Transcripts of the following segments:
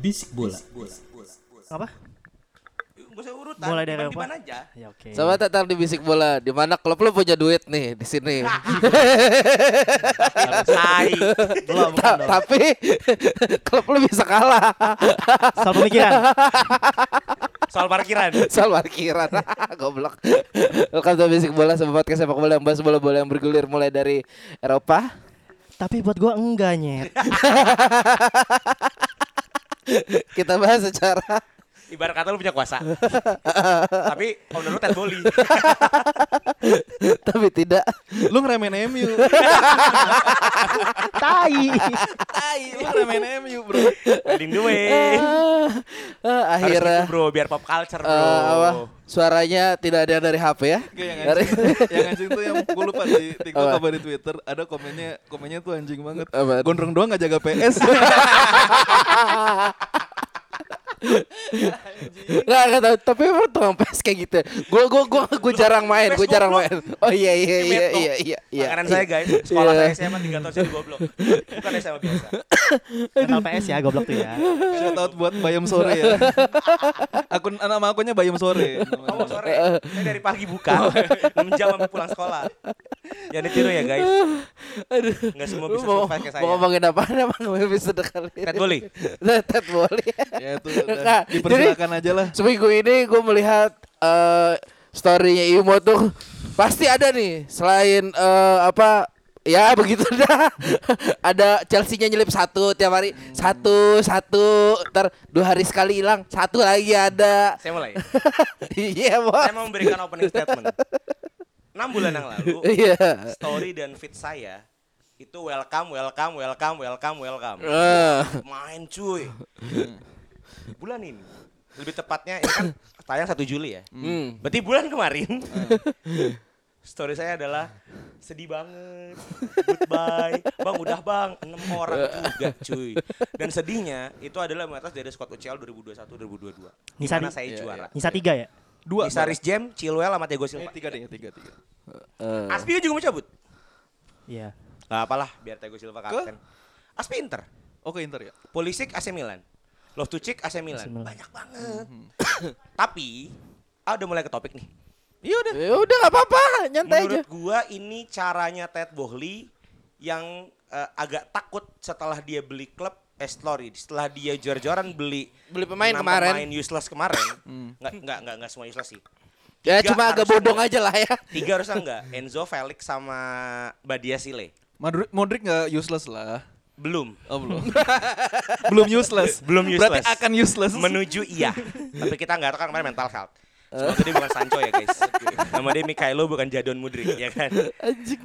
Bisik bola. apa? Gak usah urutan, Mulai dari apa? aja. Ya oke. Sama datang di bisik bola, di mana klub lu punya duit nih di sini. Tai. Belum tapi klub lu bisa kalah Soal pemikiran. Soal parkiran. soal parkiran. Goblok. Welcome to bisik bola sebuah podcast sepak bola yang bahas bola-bola yang bergulir mulai dari Eropa. Tapi buat gua enggak nyet. Kita bahas secara Ibarat kata lu punya kuasa. Tapi owner lu Ted Boli. tapi tidak. Lu ngeremehin MU. Tai. Tai, lu ngeremehin MU, Bro. The way. Ah, Harus akhirnya gitu, bro, biar pop culture, bro. eh, apa? Suaranya tidak ada yang dari HP ya? Oke, yang Dari anjing, yang anjing tuh yang gue lupa di TikTok Apa? apa di Twitter ada komennya komennya tuh anjing banget. Apa? Gondrong doang gak jaga PS. Nggak, nggak tahu. Tapi emang tukang PS kayak gitu. Gue gue gue gue jarang main, gue jarang main. Oh iya iya iya Metro. iya iya. iya. Makanan saya guys, sekolah Iya. saya SMA 3 tahun saya di goblok. Bukan SMA biasa. Kenal PS ya goblok tuh ya. Shout out buat Bayam Sore ya. Akun nama akunnya Bayam Sore. Kamu sore, saya dari pagi buka, 6 jam sampai pulang sekolah. Jangan ditiru ya guys. Aduh. Nggak semua bisa survive kayak saya. mau ngomongin apa emang episode kali ini? Ted Boli. Ted Boli. Ya itu Udah dipersilakan aja lah. Seminggu ini gue melihat eh storynya Imo tuh pasti ada nih selain eh, apa ya begitu dah ada Chelsea-nya nyelip satu tiap hari satu satu ntar dua hari sekali hilang satu lagi ada Saya mulai. iya bos Saya mau memberikan opening statement. 6 bulan yang lalu, iya story dan feed saya itu welcome, welcome, welcome, welcome, welcome. Eh, Main cuy. Bulan ini. Lebih tepatnya ini kan tayang 1 Juli ya. hmm. Berarti bulan kemarin. Story saya adalah sedih banget. Goodbye. Bang udah bang, 6 orang juga cuy. Dan sedihnya itu adalah atas dari squad UCL 2021 2022. Di Nisa mana di- saya Iya, juara. Nisa tiga ya? Dua. Nisa Riz Jam, Chilwell sama Eh, Silva. tiga deh, tiga, tiga. Eh, Aspi juga mau cabut. Iya. Gak apalah, biar Thiago Silva kapten. Aspi Inter. Oke, Inter ya. Pulisic AC Milan. Love to Chick AC Milan. AC Milan. Banyak banget. Tapi, ah udah mulai ke topik nih. Iya udah. ya udah nggak apa-apa nyantai aja Menurut gua ini caranya Ted Bohli yang eh, agak takut setelah dia beli klub eh sorry, setelah dia jor-joran beli Beli pemain kemarin. pemain useless kemarin. Nggak, nggak, nggak, nggak semua useless sih. ya Tiga cuma agak bodong enggak. aja lah ya Tiga harusnya enggak. Enzo, Felix sama Badia Sile. Modric, Modric gak useless lah. Belum. Oh belum. belum useless. Belum Berarti useless. akan useless. Menuju iya. Tapi kita nggak tahu kan kemarin mental health. Semoga dia bukan Sancho ya guys. Nama dia Mikhailo bukan Jadon Mudrik ya kan.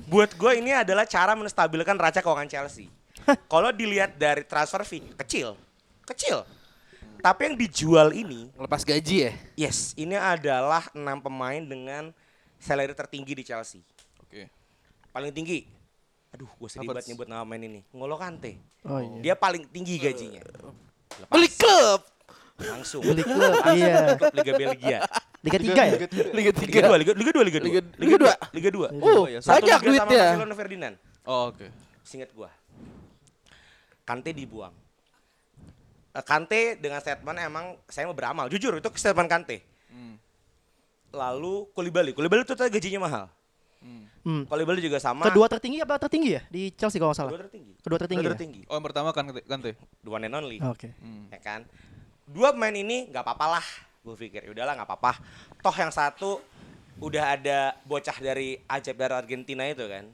Buat gue ini adalah cara menstabilkan raca keuangan Chelsea. Kalau dilihat dari transfer fee kecil, kecil. Tapi yang dijual ini, lepas gaji ya yes, ini adalah enam pemain dengan salary tertinggi di Chelsea. Oke. Paling tinggi. Aduh, gue sedih banget nyebut nama main ini. Ngolo Kante. Oh iya. Dia paling tinggi gajinya. Lepas, beli klub langsung. Beli klub, iya. Klub Liga Belgia. Liga tiga ya? Liga Liga tiga 2, Liga, Liga 2, Liga 2. Liga- Liga dua? Liga 2. uh ya, Satu banyak liga sama duitnya Marcelo Ferdinand. Oh, oke. Singkat gua. Kante dibuang. Eh, Kante dengan statement emang saya mau beramal. Jujur itu statement Kante. Hmm. Lalu Kulibali. Kulibali itu tadi gajinya mahal. Hmm. Kulibali juga sama. Kedua tertinggi apa tertinggi ya di Chelsea kalau nggak salah? Kedua tertinggi. Kedua tertinggi. Kedua ya? tertinggi. Oh, yang pertama kan Kante. The one and only. Oke. Hmm. ya kan dua pemain ini nggak apa-apa lah gue pikir ya udahlah nggak apa-apa toh yang satu udah ada bocah dari ajaib dari Argentina itu kan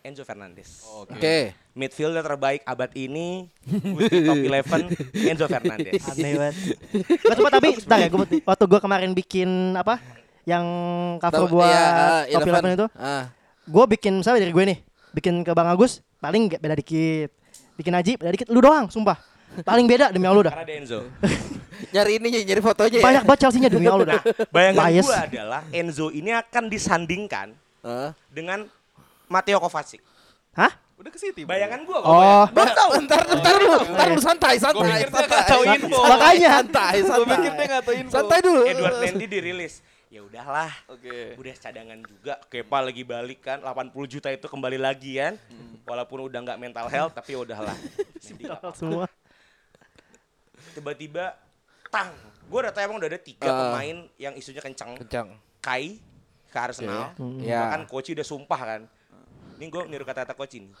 Enzo Fernandez. Oke. Midfielder terbaik abad ini, top 11 Enzo Fernandez. Aneh banget. Gua coba tapi bentar ya, gua, waktu gua kemarin bikin apa? Yang cover Tahu- buat iya, ah, Top 11 Eleven. itu, Ah. gua bikin misalnya dari gue nih, bikin ke Bang Agus, paling nggak beda dikit. Bikin Aji beda dikit, lu doang, sumpah. Paling beda demi Allah dah. Karena Enzo. Nyari ini nyari fotonya ya. Banyak banget Chelsea-nya demi Allah dah. Bayangan Bias. gue adalah Enzo ini akan disandingkan Hah? dengan Matteo Kovacic. Hah? Udah ke City. Bayangan gue Oh, Bentar, bentar, bentar dulu, bentar dulu santai, santai. pikir dia tahu info. Makanya. santai, Gue santai. pikir dia nggak tahu info. Santai dulu. Edward Mendy dirilis. Ya udahlah, Oke. udah cadangan juga. Kepa lagi balik kan, 80 juta itu kembali lagi kan. Walaupun udah nggak mental health, tapi udahlah. Apa-apa. semua. Tiba-tiba, tang. Gue udah tahu emang udah ada tiga Ah. pemain yang isunya kencang. Kencang. Kai ke Arsenal. Ya. Bahkan coach udah sumpah kan. Ini gue niru kata-kata coach ini.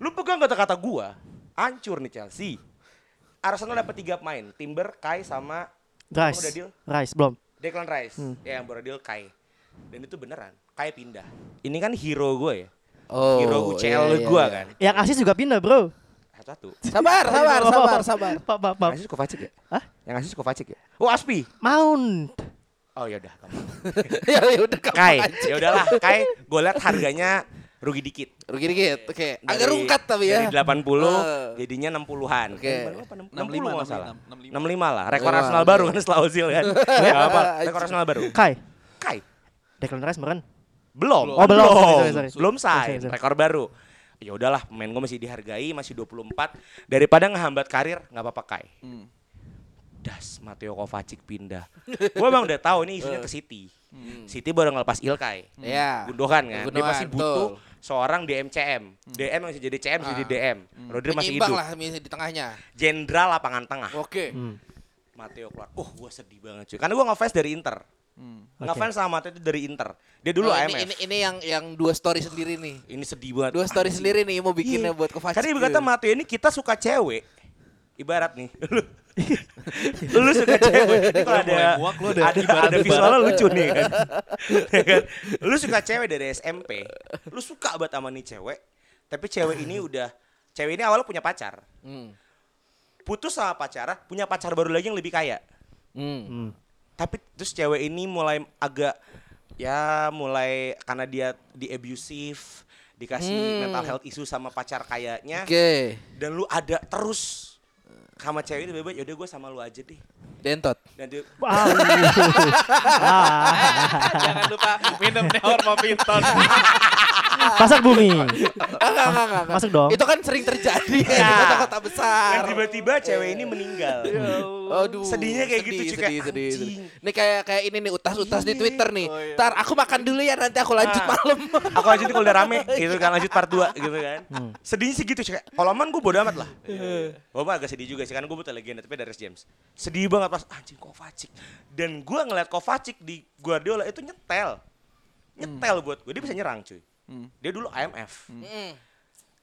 Lu pegang kata-kata gua, hancur nih Chelsea. Arsenal dapat tiga pemain, Timber, Kai sama Rice. Udah deal? Rice belum. Declan Rice. Ya yang baru deal Kai. Dan itu beneran, Kai pindah. Ini kan hero gue ya. Oh. hero UCL iya, iya, gue iya. kan. Yang asis juga pindah, Bro. Satu-satu. Sabar, sabar, sabar, sabar. Maaf, maaf. Yang asis Kovacic ya? Hah? Yang asis Kovacic ya? Oh Aspi. Mount. Oh ya udah. ya ya udah kamu Kai. Ya udahlah, Kai. Gue liat harganya rugi dikit. Rugi dikit. Oke. Agak Dari- rungkat tapi ya. Dari 80 Eh. jadinya 60-an. Oke. Eh, berapa? 60 nggak salah. 65. 65 lah. Rekor 65, Arsenal baru kan setelah Ozil kan. Gak apa. Rekor Arsenal baru. Kai. Kai. Declan Rice meren. Belum. Oh, belum. Sorry, sorry, sorry. Belum sign. Rekor baru. Ya udahlah, pemain gue masih dihargai, masih 24. Daripada ngehambat karir, nggak apa-apa Kai. Hmm. Das, Matteo Kovacic pindah. gue bang udah tahu ini isunya ke City. City baru ngelepas Ilkay. Ya. Gundogan kan. Dia Gundogan, masih butuh. Seorang DMCM. DM yang jadi CM, bisa jadi DM. Rodri masih hidup. lah di tengahnya. Jenderal lapangan tengah. Oke. Matteo keluar. Uh, gue sedih banget cuy. Karena gue ngefans dari Inter. Ngefans sama Matteo itu dari Inter. Dia dulu Oh, AMF. ini, ini ini yang yang dua story sendiri nih. Ini sedih banget. Dua story Anjing. sendiri nih mau bikinnya Iya. buat Kovacic. Karena ibu kata Matteo ini kita suka cewek. Ibarat nih. Lu, lu suka cewek. Ini kalau ada mulai muak lu ada ada, ada visualnya lucu nih kan. Ya kan? Lu suka cewek dari SMP. Lu suka banget sama nih cewek. Tapi cewek ini udah cewek ini awalnya punya pacar. Hmm. Putus sama pacar, punya pacar baru lagi yang lebih kaya. Hmm. Tapi terus cewek ini mulai agak ya mulai karena dia di abusive, dikasih Hmm. mental health issue sama pacar kayaknya Oke. dan lu ada terus sama cewek ini bebek yaudah gue sama lu aja deh Dentot. dan dia Wow. Jangan lupa minum Nehor Pinton. pasak bumi. Enggak, enggak, enggak, enggak. Masuk dong. Itu kan sering terjadi ya, di Ya. kota-kota besar. dan tiba-tiba cewek ini meninggal Aduh, Sedihnya kayak gitu, sedih, cuy, sedih, kayak sedih. Ini kayak kayak ini nih utas-utas di Iya. Twitter nih. Oh, iya. Ntar aku makan dulu ya nanti aku lanjut Ah. malam. aku lanjut kalau udah rame gitu kan lanjut part 2 gitu kan sedihnya sih gitu cuy kayak kalau aman gue bodo amat lah gue mah agak sedih juga sih karena gue butuh legenda tapi dari James sedih banget pas anjing Kovacic dan gue ngeliat Kovacic di Guardiola itu nyetel nyetel buat gue dia bisa nyerang cuy dia dulu IMF Hmm.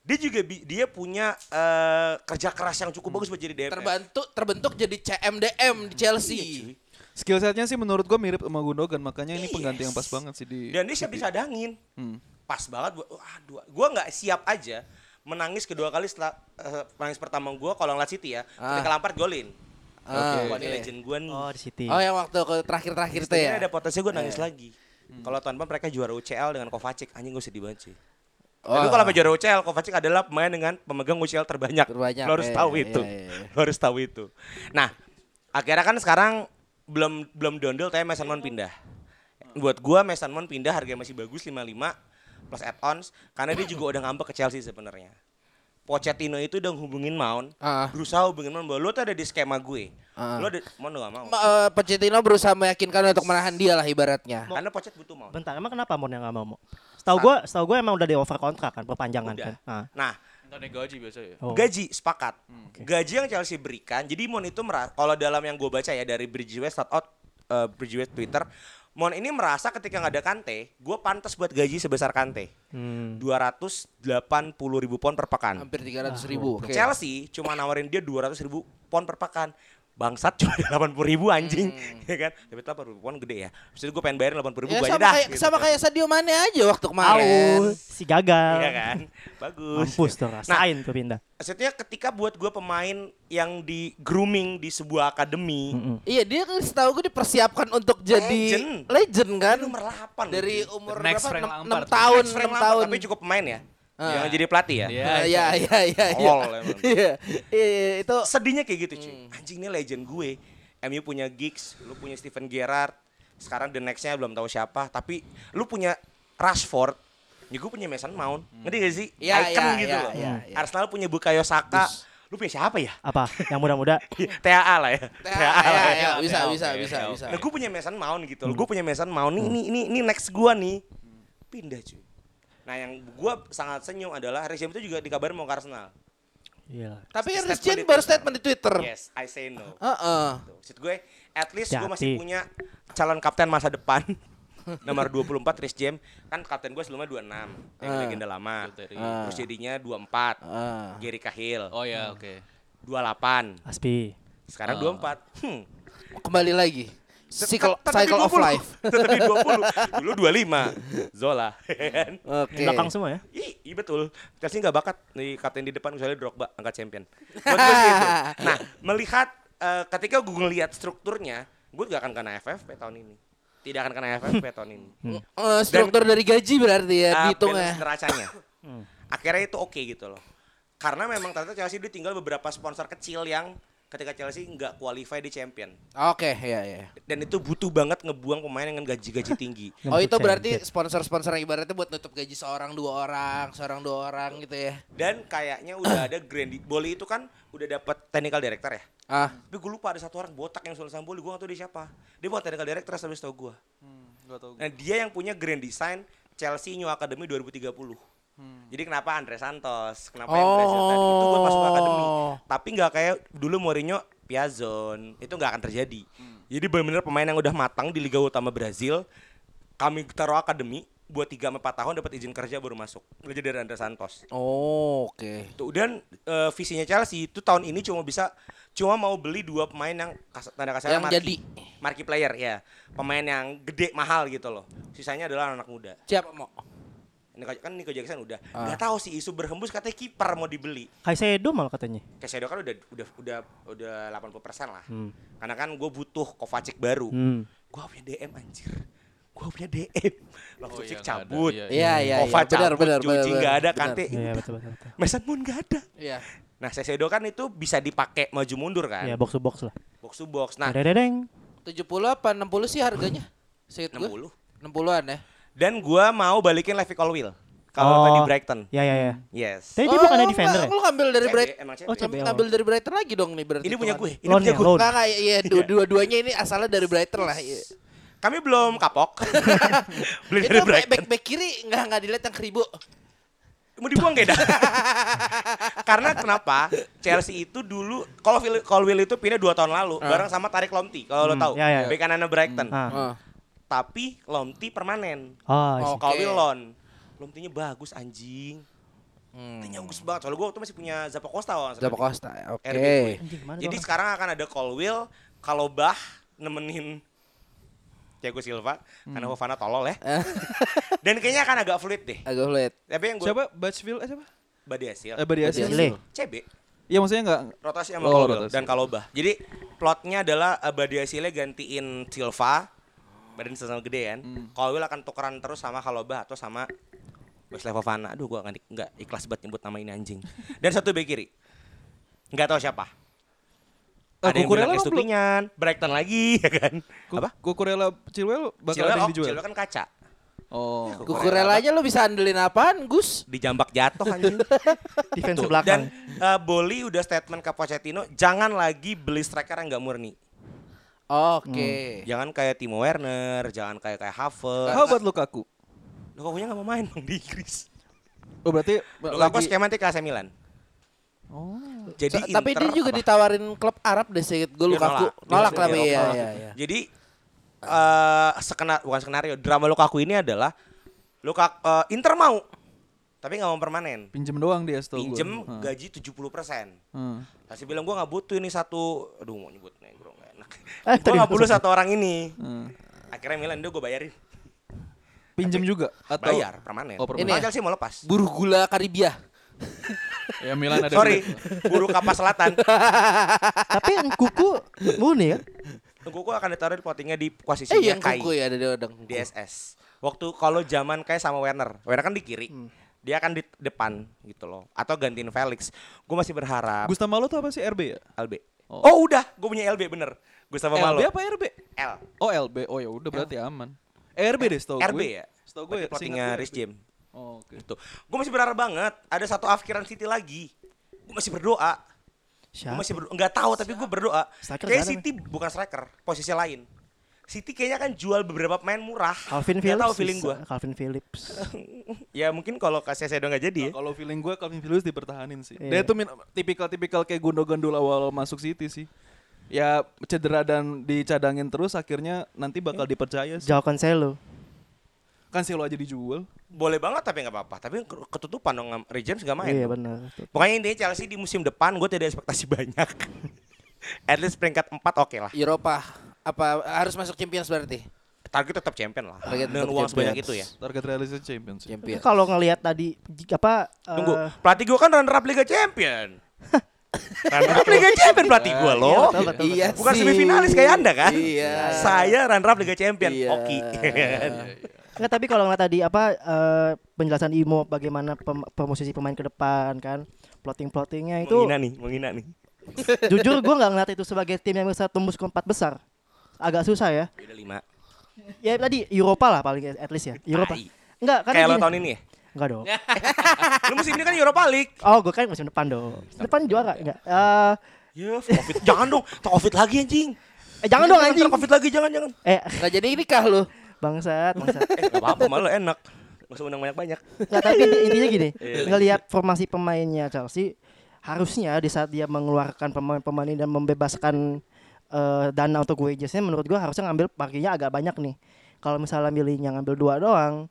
dia juga bi- dia punya eh, kerja keras yang cukup bagus buat jadi DMF Terbantu terbentuk jadi CMDM di Chelsea. Iya, cuy. Skill setnya sih menurut gua mirip sama Gundogan, makanya ini Yes. pengganti yang pas banget sih di. dan dia siap disadangin Hmm. pas banget buat aduh gue nggak siap aja menangis kedua kali setelah eh, menangis pertama gue kalau ngeliat City ya Ah. ketika Lampard golin Ah, Wah, ini oke. legend gue nih Oh, di City. Oh yang waktu ke terakhir-terakhir itu ya. ada potensi gue nangis lagi kalau tahun depan mereka juara UCL dengan Kovacic anjing gue sedih banget sih Oh. Tapi kalau juara UCL, Kovacic adalah pemain dengan pemegang UCL terbanyak. Terbanyak, Lo harus iya, tahu iya, itu. iya, iya. Lo harus tahu itu. Nah, akhirnya kan sekarang belum belum dondel tapi Mason Mount pindah. Buat gua Mason Mount pindah harganya masih bagus 55 plus add-ons karena dia juga udah ngambek ke Chelsea sebenarnya. Pochettino itu udah hubungin Mount, Ah. berusaha hubungin Mount bahwa lo tuh ada di skema gue. Ah. Lo ada Mount gak mau. Ma- eh, Pochettino berusaha meyakinkan untuk menahan dia lah ibaratnya. Karena Pochet butuh Mount. Bentar, emang kenapa Mon yang nggak mau? Mo? Setahu gue, setahu gue emang udah di over kontrak kan, perpanjangan Udah. kan. Nah, Nah, Naik gaji biasa ya. oh. Gaji sepakat. Gaji yang Chelsea berikan. Jadi Mon itu merasa kalau dalam yang gue baca ya dari Bridgeway start out uh, Bridgeway Twitter, Mon ini merasa ketika nggak ada Kante, gue pantas buat gaji sebesar Kante. Hmm. 280 ribu pound per pekan. Hampir 300 ribu. Oke. Chelsea cuma nawarin dia 200 ribu pound per pekan. Bangsat cuma delapan puluh ribu anjing Hmm. ya kan tapi delapan puluh ribu kan gede ya Terus gue pengen bayarin delapan puluh ribu Ya, gue aja sama dah kayak gitu sama kan. kayak Sadio Mane aja waktu kemarin. si gagal. iya kan bagus Mampus tuh rasain tuh pindah. maksudnya ketika buat gue pemain yang di grooming di sebuah akademi Mm-mm. Iya dia kan setahu gue dipersiapkan untuk jadi Legend. legend kan Kan nomor 8 dari umur The next berapa? Frank 6, Lampard. tahun, Frank 6 Lampard, tahun. tapi cukup pemain ya Ah. yang jadi pelatih ya Iya. Nah, Iya, iya, iya, iya. Iya, iya, itu sedihnya kayak gitu cuy Hmm. anjing ini legend gue MU punya Giggs lu punya Steven Gerrard sekarang the nextnya belum tahu siapa tapi lu punya Rashford ya gue punya Mason Mount ngerti gak sih Iya, icon iya, gitu iya, loh iya, iya. Arsenal punya Bukayo Saka lu punya siapa ya Apa? Yang muda-muda. TAA lah ya Ya, TAA ya, lah ya, ya bisa, bisa, oke, bisa, bisa. Nah, gue punya Mason Mount gitu loh. Gue punya Mason Mount nih, ini ini ini next gua nih. Pindah cuy. Nah, yang gua sangat senyum adalah Harry James itu juga dikabarin mau ke Arsenal. Iya. tapi Statement Christian di baru statement di Twitter. Yes, I say no. Heeh. Tuh. Maksud gue, at least gue masih punya calon kapten masa depan. Nomor 24 Rhys James kan kapten gue sebelumnya 26 yang legenda lama. Ah. Terus jadinya 24 Ah. Gary Cahill Oh ya, oke. 28 Aspi. sekarang Ah. 24 hmm. Kembali lagi. Cycle, cycle of 20. life. Tetap di 20 Dulu 25 Zola kan? Oke. Di belakang semua ya. Ih, iya betul. Chelsea nggak bakat di kapten di depan kecuali Drogba angkat champion. Buat gue sih itu. Nah, melihat eh, ketika gue ngelihat strukturnya, gue gak akan kena FFP tahun ini. Tidak akan kena FFP tahun ini. Eh, struktur dari gaji berarti ya dihitung balance ya. neracanya. Akhirnya itu oke gitu loh. Karena memang ternyata Chelsea dia tinggal beberapa sponsor kecil yang ketika Chelsea nggak qualify di champion. Oke, ya ya. Dan itu butuh banget ngebuang pemain dengan gaji-gaji tinggi. Oh itu berarti champion. sponsor-sponsor yang ibaratnya buat nutup gaji seorang dua orang, seorang dua orang gitu ya. Dan kayaknya udah ada Grandi Boli itu kan udah dapat technical director ya. Ah, Tapi gue lupa ada satu orang botak yang sulit Samboli, gue gak tau dia siapa. Dia bukan technical director tapi tau gue. Gak tau. Nah dia yang punya grand design Chelsea New Academy 2030. Jadi kenapa Andre Santos, kenapa yang Brazil tadi itu buat masuk akademi. Tapi nggak kayak dulu Mourinho Piazon, itu nggak akan terjadi. Jadi benar-benar pemain yang udah matang di Liga Utama Brazil, kami taruh akademi buat 3 4 tahun dapat izin kerja baru masuk. Belajar dari Andre Santos. oh, oke. Tuh dan eh, visinya Chelsea itu tahun ini cuma bisa cuma mau beli dua pemain yang kas- tanda kasar Yang jadi. marquee player ya. Pemain yang gede mahal gitu loh. Sisanya adalah anak muda. Siapa mau? Kan Nico Jackson udah. Ah. Nggak tahu sih isu berhembus katanya kiper mau dibeli. Kaisedo malah katanya. Kasedo kan udah udah udah udah 80% lah. Hmm. Karena kan gue butuh Kovacic baru. Hmm. Gue punya DM anjir. Gue punya DM. Oh Loftus iya, nggak ada. cabut. Iya, Iya, iya, iya. Kovac Benar, cabut, benar, Joji benar, nggak benar, ada, benar. Kante. Iya betul betul. betul. Mason Mount nggak ada. Iya. Nah, Sesedo kan itu bisa dipakai maju mundur kan. Iya box to box lah. Box to box. Nah, Dedeng. 70 apa 60 sih harganya? Seinget gue. 60. 60-an ya. Dan gua mau balikin Levi Colwill. Oh. Kalau tadi Brighton. Ya ya ya. Yes. Tapi dia bukannya lu defender ya? nggak- Lu ngambil dari CB, Brighton. CB. Oh, CB. Ngambil dari Brighton lagi dong nih berarti. Ini punya gue. Ini punya ya, gue. Enggak enggak iya dua- dua-duanya ini asalnya dari Brighton lah. Iya. Kami belum kapok. Beli Itu dari back, Brighton. back, back kiri enggak enggak dilihat yang keribu. Mau dibuang gak dah? Karena kenapa? Chelsea itu dulu kalau Colwill itu pindah dua tahun lalu bareng sama Tarik Lomti kalau lo Hmm, tahu. ya, ya. Bek kanannya Brighton. Ah. Ah. Tapi Lomti permanen. Oh, Oke. Colwill loan. Lomtinya bagus anjing. Hmm. Lomtinya bagus banget. Soalnya gue tuh masih punya Zappa Costa. kalau nggak salah. Zappa Costa. Oke. Gimana Jadi sekarang akan ada Colwill, kalau Bah nemenin Thiago Silva karena Fofana tolol ya. Dan kayaknya akan agak fluid deh. Agak lihat. Tapi yang gue Siapa? Batchville? Eh siapa? Badiasil. Eh Badiasil. Sile. CB. Iya maksudnya enggak Rotasi sama Oh, Colwill rotasi. dan Kalobah. Jadi plotnya adalah uh, Badiasilnya gantiin Silva. Badan sama gede kan. Colwill akan tukeran terus sama Kalobah atau sama Wesley Fofana. Aduh gua nggak ikhlas banget nyebut nama ini anjing. Dan satu bek kiri. Nggak tahu siapa. Ah, Ada yang Kukurela bilang belum? Estupinyan, Brighton lagi ya kan. Ku- Apa? Kukurela Chilwell bakal Chilwell, ada yang oh, dijual. Chilwell kan kaca. Oh. Kukurela aja lu bisa andelin apaan, Gus? Dijambak jatuh anjing. defense belakang. Dan uh, Boli udah statement ke Pochettino, jangan lagi beli striker yang nggak murni. Oke. Jangan kayak Timo Werner, jangan kayak kayak Havertz. How about Lukaku? Lukaku nggak mau main bang di Inggris. Oh berarti Lukaku lagi skema nanti ke AC Milan. Oh. Jadi So- tapi dia Inter juga apa? ditawarin klub Arab deh seinget gue Lukaku. Nolak tapi nolak. ya ya ya. Jadi eh skena bukan skenario, drama Lukaku ini adalah Lukaku eh, Inter mau tapi nggak mau permanen. Pinjem doang dia setahu. Pinjem Heeh. gaji 70 persen. Heeh. Kasih bilang gue nggak butuh ini satu, aduh mau nyebut nih Eh, gue tadi nggak maksudnya. satu orang ini. Heeh. Akhirnya Milan dia gue bayarin, Pinjem juga atau bayar permanen. Oh, permanen. Ini ya? Sih mau lepas. Buruh gula Karibia. Ya Milan ada Sorry, duit. buru kapas selatan. Tapi kuku murni kan? Kuku akan ditaruh di plottingnya di posisi Eh yang Kai kuku ya ada di di SS. Waktu kalau zaman kayak sama Werner, Werner kan di kiri, dia kan di depan gitu loh. Atau gantiin Felix. Gue masih berharap Gustavo Malo tuh apa sih RB ya? LB. Oh. Oh, udah, gue punya LB bener. Gustavo Malo. LB apa RB? L. Oh LB. Oh ya udah berarti aman. RB deh setahu RB gue. ya. Setahu gue plottingnya gue Rich RB. James. Oh, oke. Gitu. Gue masih berharap banget ada satu afkiran City lagi. Gue masih berdoa. Gue Siapa? masih berdoa. Nggak tahu tapi gue berdoa. Striker Kayak? City bukan striker, posisi lain. City kayaknya kan jual beberapa pemain murah. Calvin Phillips. tahu feeling gue. Calvin Phillips. Ya mungkin kalau kasih Sedo nggak jadi ya. Nah, kalau feeling gue Calvin Phillips dipertahanin sih. Iya. Dia tuh tipikal-tipikal kayak Gundogan awal masuk City sih. Ya cedera dan dicadangin terus akhirnya nanti bakal dipercaya sih. Jao Cancelo. Kan Silo aja dijual. Boleh banget tapi nggak apa-apa. Tapi ke- ketutupan dong Regents nggak main. Iya benar. Pokoknya intinya Chelsea di musim depan gue tidak ekspektasi banyak. At least peringkat 4 oke lah. Eropa apa harus masuk Champions berarti? Target tetap champion lah. Target Dengan tetap uang sebanyak itu ya. Target realisasi Champions. sih. Champions. Kalau ngelihat tadi apa Tunggu, eh, pelatih gue kan runner up Liga Champion. runner Liga Champion pelatih gue loh. Iya, betul, betul, Iya Bukan semifinalis kayak Anda kan? Iya. Saya runner up Liga Champion. Iya. Oke. Enggak, tapi kalau ngeliat tadi apa eh, penjelasan Imo bagaimana pem, pemain ke depan kan, plotting-plottingnya itu menghina nih, menghina nih. jujur gue nggak ngeliat itu sebagai tim yang bisa tembus ke empat besar. Agak susah ya. Beda lima. Ya tadi Eropa lah paling at least ya. Eropa. Enggak, kan Kayak lo tahun ini ya? Enggak dong. Lu musim ini kan Europa League. Oh, gue kan musim depan dong. Musim depan juara enggak? Eh, Ya, Covid. jangan dong. Covid lagi anjing. eh jangan dong anjing. Covid lagi jangan jangan. Eh, Nggak jadi nikah lu. bangsat, bangsat. Eh, gak apa-apa malah enak. Gak usah undang banyak-banyak. Nggak, tapi inti- intinya gini, Iya. ngelihat formasi pemainnya Chelsea, harusnya di saat dia mengeluarkan pemain-pemain ini dan membebaskan eh, dana untuk wagesnya, menurut gua harusnya ngambil parkirnya agak banyak nih. Kalau misalnya milihnya ngambil dua doang,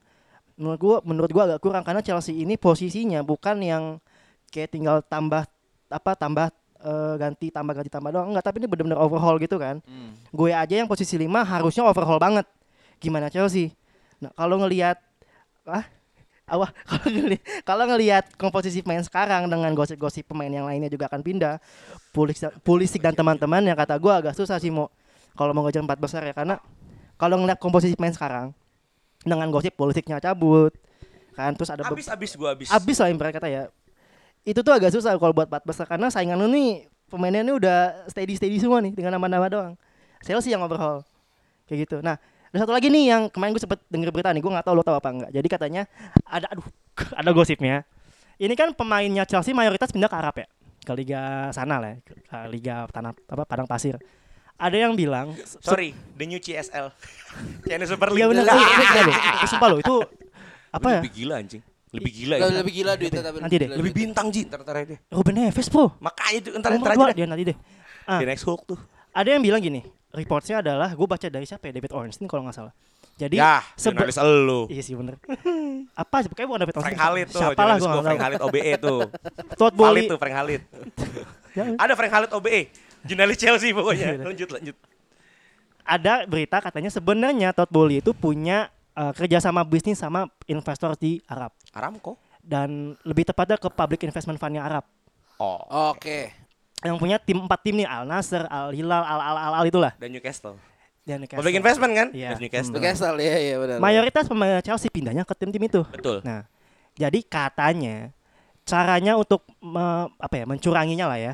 menurut gua menurut gua agak kurang karena Chelsea ini posisinya bukan yang kayak tinggal tambah apa tambah eh, ganti tambah ganti tambah doang enggak tapi ini benar-benar overhaul gitu kan. Gue aja yang posisi 5 harusnya overhaul banget. Gimana Chelsea? Nah, kalau ngelihat ah awah kalau ngeli- kalau ngelihat komposisi pemain sekarang dengan gosip-gosip pemain yang lainnya juga akan pindah Pulisic, Pulisic dan teman-teman yang kata gua agak susah sih mau kalau mau ngejar empat besar ya karena kalau ngelihat komposisi pemain sekarang dengan gosip Pulisicnya cabut. Kan terus ada Abis abis gua abis. abis lah yang mereka kata ya. Itu tuh agak susah kalau buat empat besar karena saingan lu nih pemainnya ini udah steady steady semua nih dengan nama-nama doang. Chelsea yang overhaul. Kayak gitu. Nah ada satu lagi nih yang kemarin gue sempet denger berita nih gue nggak tahu lo tahu apa enggak jadi katanya ada aduh ada gosipnya. Ini kan pemainnya Chelsea mayoritas pindah ke Arab ya? Ke liga sana lah ya, ke liga tanah apa padang pasir ada yang bilang Sorry, the new CSL. Chinese Super League. iya benar Ah, itu gila loh itu sumpah loh itu apa ya Lebih gila anjing. Lebih gila ya. Lebih, lebih gila duitnya tapi Nanti deh. Lebih bintang Ji, ntar-ntar aja deh. Ruben Neves bro Makanya itu ntar Nomor ntar dua aja deh. dia nanti deh ah. The next Hulk tuh. ada yang bilang gini reportnya adalah gue baca dari siapa ya David Ornstein kalau nggak salah jadi Ya, jurnalis elu. iya sih bener apa sih pokoknya bukan David Ornstein Frank Halid tuh, siapa lah gue Frank tahu Halid OBE tuh. Todd Halid Bowley tuh Frank Halid. Ya, Ada Frank Halid OBE. Jurnalis Chelsea Iya, pokoknya. Lanjut lanjut. ada berita katanya sebenarnya Todd Bowley itu punya eh, kerjasama bisnis sama investor di Arab Aramco. dan lebih tepatnya ke public investment fundnya Arab Oh. Oke. yang punya tim empat tim nih Al Nasser, Al Hilal, Al Al Al, Al itulah Dan Newcastle. dan Newcastle. Public investment kan? Iya. Dan Newcastle. Newcastle ya ya benar. mayoritas pemain Chelsea pindahnya ke tim-tim itu Betul. Nah, jadi katanya caranya untuk me- apa ya mencuranginya lah ya.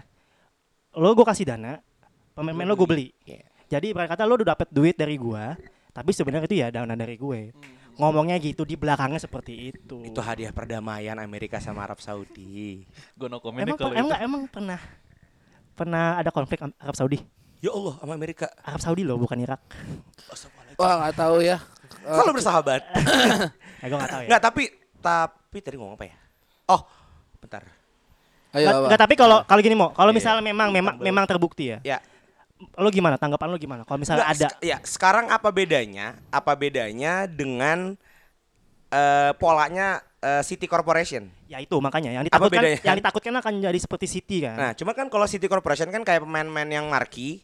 Lo gue kasih dana, pemain-pemain lo gue beli. Iya. Jadi ibarat kata lo udah dapet duit dari gua, tapi sebenarnya itu ya dana dari gue. Ngomongnya gitu di belakangnya seperti itu. Itu hadiah perdamaian Amerika sama Arab Saudi. Gue no comment emang kalau emang, itu. emang pernah pernah ada konflik Arab Saudi? Ya Allah sama Amerika. Arab Saudi loh, bukan Irak. Wah nggak tahu ya. Selalu bersahabat. Ya gue gak tahu ya. Enggak, tapi tapi tadi ngomong apa ya? Oh, bentar. Ayo Nggak- apa? tapi kalau kalau gini mau, kalau Iya, misalnya memang memang Tambah. memang terbukti ya. Ya, Lo gimana? Tanggapan lo gimana? Kalau misalnya Nggak, ada sek- ya, sekarang apa bedanya? Apa bedanya dengan eh, polanya eh, City Corporation. Ya itu makanya yang Apa ditakutkan bedanya? yang ditakutkan akan jadi seperti City kan. Nah, cuma kan kalau City Corporation kan kayak pemain-pemain yang marki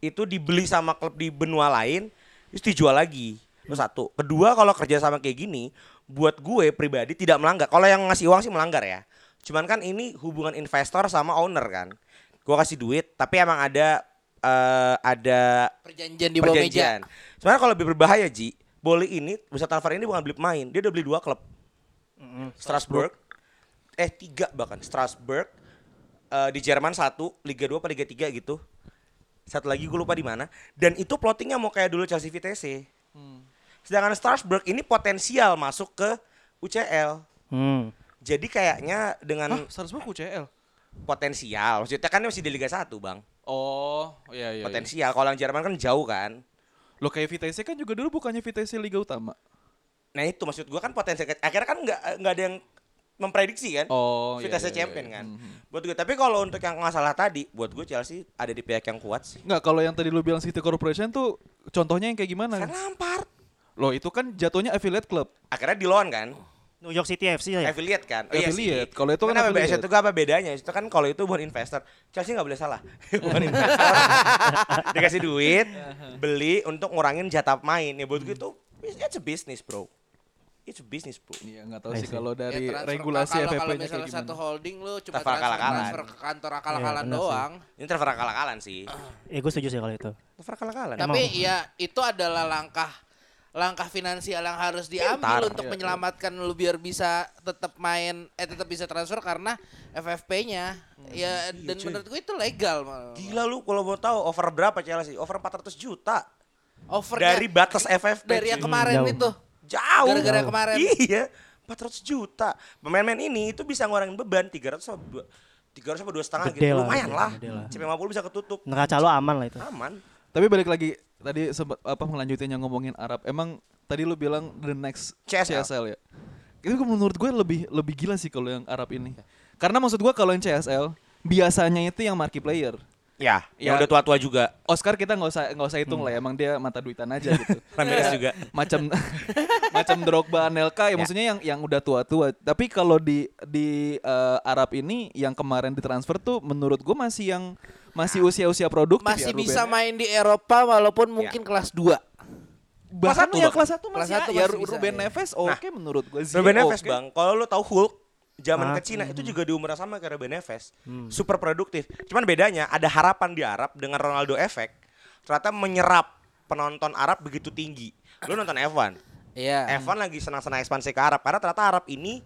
itu dibeli sama klub di benua lain, terus dijual lagi. Itu satu. Kedua, kalau kerja sama kayak gini, buat gue pribadi tidak melanggar. Kalau yang ngasih uang sih melanggar ya. Cuman kan ini hubungan investor sama owner kan. Gue kasih duit, tapi emang ada eh, ada Perjanjian di bawah meja. Sebenarnya kalau lebih berbahaya Ji, Boli ini bisa transfer ini bukan beli pemain, dia udah beli dua klub. Strasbourg, eh tiga bahkan Strasbourg eh, di Jerman satu, Liga 2 apa Liga 3 gitu. Satu lagi gue lupa di mana. Dan itu plottingnya mau kayak dulu Chelsea VTC. Sedangkan Strasbourg ini potensial masuk ke UCL. Hmm. Jadi kayaknya Hah, dengan Salzburg UCL. potensial, maksudnya kan masih di Liga 1 bang. Oh, iya iya. iya. Potensial. Kalau yang Jerman kan jauh kan. Lo kayak VTC kan juga dulu bukannya VTC Liga Utama. Nah itu maksud gua kan potensi akhirnya kan nggak nggak ada yang memprediksi kan. Oh, iya, Vitesse iya, iya, champion iya. kan. Mhm. Buat gue tapi kalau untuk yang masalah tadi, buat gue Chelsea ada di pihak yang kuat sih. Enggak, kalau yang tadi lu bilang City Corporation tuh contohnya yang kayak gimana? Kan Lampard. Loh, itu kan jatuhnya affiliate club. Akhirnya di loan kan. New York City FC ya. Affiliate kan. Oh, iya Affiliate. sih. Kalau itu kan Kenapa affiliate. itu apa bedanya? Itu kan kalau itu buat investor. Chelsea nggak boleh salah. buat investor. Dikasih duit, beli untuk ngurangin jatah main. Ya buat gue itu it's a business, bro. It's a business, bro. Iya, nggak tahu sih kalau dari Ya, regulasi kalau- Kalau FFP-nya kayak misalnya satu gimana. holding lu cuma Transfer transfer, akal-akalan. transfer ke kantor Iya, akal-akalan sih. doang. Ini transfer akal-akalan sih. Eh gue setuju sih kalau itu. Transfer akal-akalan. Tapi ya itu adalah langkah langkah finansial yang harus diambil Pintar. untuk Iya, menyelamatkan lu biar bisa tetap main eh tetap bisa transfer karena FFP-nya ya dan menurut gue itu legal malah. Gila lu kalau mau tahu over berapa Chelsea? Over 400 juta. Overnya Dari batas FFP. dari yang cuy. kemarin jauh. itu. Jauh. Gara-gara kemarin. Iya. 400 juta. Pemain-pemain ini itu bisa ngurangin beban 300 sama dua- 300 sama dua setengah gitu. Lumayan gede, lah. gede lah. CP50 bisa ketutup. Neraca lo aman lah itu. Aman. Tapi balik lagi tadi sempat apa melanjutin yang ngomongin Arab. Emang tadi lu bilang the next CSL. CSL, ya. Itu menurut gue lebih lebih gila sih kalau yang Arab ini. Karena maksud gue kalau yang CSL biasanya itu yang marquee player. Ya, Ya. yang udah tua-tua juga. Oscar kita nggak usah nggak usah hitung lah, ya, emang dia mata duitan aja gitu. Ramirez juga. macam macam Drogba, Anelka ya, maksudnya yang yang udah tua-tua. Tapi kalau di di eh, Arab ini yang kemarin ditransfer tuh menurut gue masih yang masih usia-usia produktif Masih ya, Ruben. bisa main di Eropa walaupun mungkin kelas 2. Bahkan satu bahkan. kelas 1 Kelas masih satu ya, masih bisa, Ruben ya. Neves oke menurut gue sih. Ruben Neves. Bang. Kalau lu tahu Hulk zaman Ah. ke Cina itu juga di umur yang sama kayak Ruben Neves. Super produktif. Cuman bedanya ada harapan di Arab dengan Ronaldo efek ternyata menyerap penonton Arab begitu tinggi. Lu nonton F1. Iya. F1 lagi senang-senang ekspansi ke Arab karena ternyata Arab ini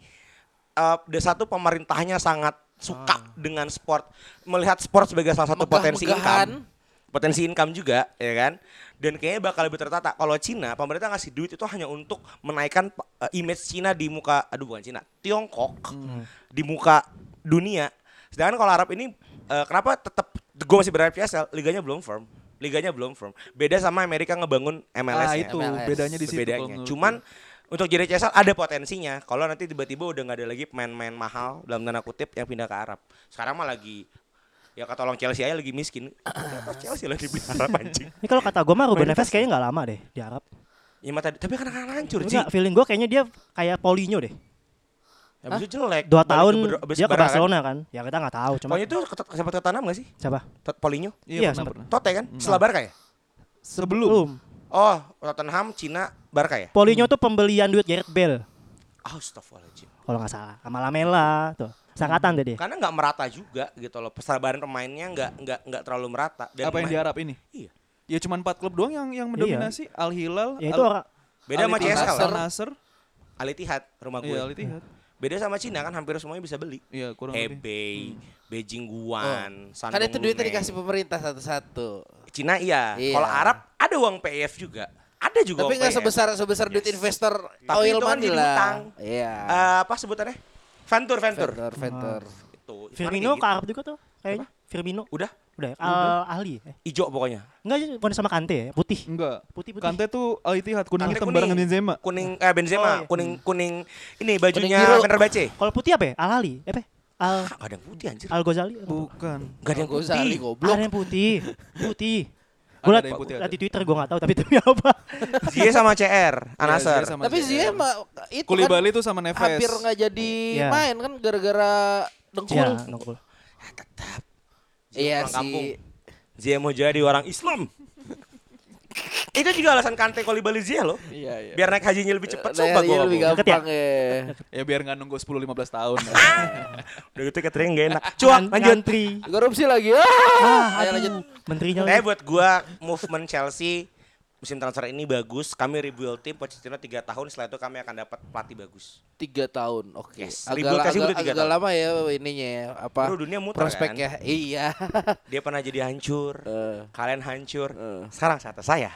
eh the satu pemerintahnya sangat suka dengan sport, melihat sport sebagai salah satu potensi Megah-megahan. income. Potensi income juga, ya kan? Dan kayaknya bakal lebih tertata. Kalau Cina, pemerintah ngasih duit itu hanya untuk menaikkan eh, image Cina di muka, aduh bukan Cina, Tiongkok di muka dunia. Sedangkan kalau Arab ini eh, kenapa tetap gue masih berharap CSL, liganya belum firm. Liganya belum firm. Beda sama Amerika ngebangun MLS Ah itu MLS. bedanya di situ. bedanya. Cuman gue. Untuk jadi CSL ada potensinya. Kalau nanti tiba-tiba udah nggak ada lagi pemain-pemain mahal dalam tanda kutip yang pindah ke Arab. Sekarang mah lagi ya kata orang Chelsea aja lagi miskin. Kenapa Chelsea lagi di Arab anjing? Ini kalau kata gue mah Ruben Neves kayaknya nggak lama deh di Arab. Ya mata, tapi kan akan hancur. Enggak, feeling gue kayaknya dia kayak Paulinho deh. Habis itu jelek. Dua tahun ke dia ke kan. Barcelona kan. Ya kita nggak tahu. Cuma Pokoknya itu sempat ke tanam gak sih? siapa? Tot Paulinho? Iya, Iya, pernah. Tote kan? Setelah Barca ya? Sebelum. Belum. Oh, Tottenham, Cina, Barca ya? Paulinho tuh pembelian duit Gareth Bale Astagfirullahaladzim. kalau nggak salah. Sama Lamela tuh. Sangkatan deh dia. Karena nggak merata juga gitu loh. Persabaran pemainnya nggak nggak nggak terlalu merata. Dan Apa yang di pemain- Arab ini? Iya. Ya cuma empat klub doang yang yang mendominasi. Al Hilal, Ya itu orang Beda sama CSL. Al Nasr, Al Ittihad rumah gue. iya Al Ittihad. Beda sama Cina kan hampir semuanya bisa beli. Iya, kurang lebih. Hebei, Beijing Guan, Shandong Kan itu duitnya dikasih pemerintah satu-satu. Cina iya. Iya. Kalau Arab ada uang PF juga. Ada juga Tapi nggak PF. sebesar sebesar duit Yes. investor Tapi oil itu kan money lah. hutang. Iya. Eh, apa sebutannya? Venture, venture. Vendor, vendor. Itu. itu Firmino kan ke kayak Arab juga tuh kayaknya. Firmino gitu. Udah, udah ya? Al ahli. Eh. hijau pokoknya. Enggak bukan sama Kante ya, putih. Enggak. Putih putih. Kante tuh Al Ittihad kuning hitam kuning. barengan Benzema. Kuning eh Benzema, Oh, iya. kuning kuning ini bajunya biru. Fenerbahce. Kalau putih apa ya? Al ahli. Eh, apa? Al Ah, gak ada yang putih anjir. Al Ghazali. Bukan. Gak ada yang putih. goblok. Ada yang putih. Putih. Gue Ada liat, liat di Twitter gue gak tahu tapi timnya apa. Zie sama CR, Anasar. Iya, Zie sama Tapi CR. Zia mah itu Kulibali kan tuh sama Neves. hampir nggak jadi Iya. main kan gara-gara dengkul. Iya, nongol. Iya Pulang kampung. sih. Zie mau jadi orang Islam. Itu juga alasan Kante Kolibali Zie loh. Iya, iya. Biar naik hajinya lebih cepat, iya, gue lebih gampang ya. Ya biar nggak nunggu 10 15 tahun. Udah gitu catering gak enak. Cuak, lanjut. Ngantri. Korupsi lagi. Ah, Ah, ayo lanjut. Menterinya Eh buat gua movement Chelsea musim transfer ini bagus. Kami rebuild tim Pochettino 3 tahun setelah itu kami akan dapat pelatih bagus. Tiga tahun, oke. Yes, Agak, agak, udah tiga agak tahun. lama ya ininya ya. Apa? Bro, dunia muter prospeknya. Iya. Dia pernah jadi hancur. Eh. Kalian hancur. Eh. Sekarang saatnya saya.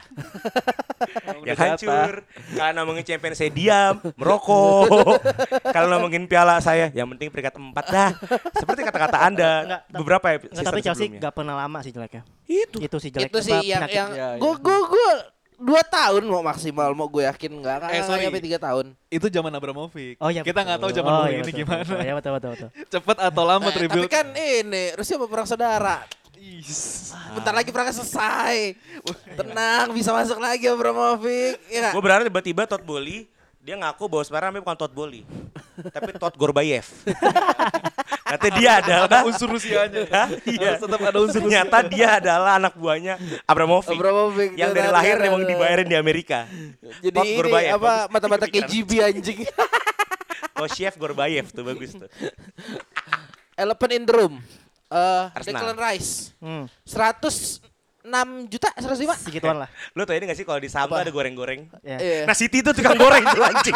yang Udah hancur. Kalian ngomongin champion saya diam, merokok. Kalian ngomongin piala saya, yang penting peringkat 4 dah. Seperti kata-kata Anda Enggak, tapi- beberapa Nggak, episode tapi Chelsea sebelumnya. gak pernah lama sih jeleknya. Itu. Itu sih jelek. itu sih yang yang iya. gue gue gue dua tahun mau maksimal mau gue yakin nggak kan Eh, sorry. sampai tiga tahun itu zaman Abramovich. Oh iya. Kita nggak tahu zaman oh, dulu iya, ini betul, gimana. betul. Iya betul betul betul. Cepet atau lambat Eh, tapi kan ini Rusia mau perang saudara bentar lagi perangnya selesai tenang bisa masuk lagi Abramovich ya? Gue berharap tiba-tiba Todd Bowley dia ngaku bahwa sebenarnya namanya bukan Todd Bowley, tapi Todd Gorbayev. Nanti dia adalah unsur Rusianya. Hah? Iya. Tetap ada unsur Ternyata dia adalah anak buahnya Abramovich. Abramovich yang dari lahir dan- emang dan- dibayarin di Amerika. jadi Todd ini Gorbayev, apa mata-mata. KGB anjing Oh chef Gorbayev tuh bagus tuh. Elephant in the room Arsenal. Declan Rice Hmm, 106 juta 105 segituan lah. Lu tau ini gak sih kalau di saham tuh ada goreng-goreng? Ya. Iya. Nah City itu tukang goreng tuh anjing.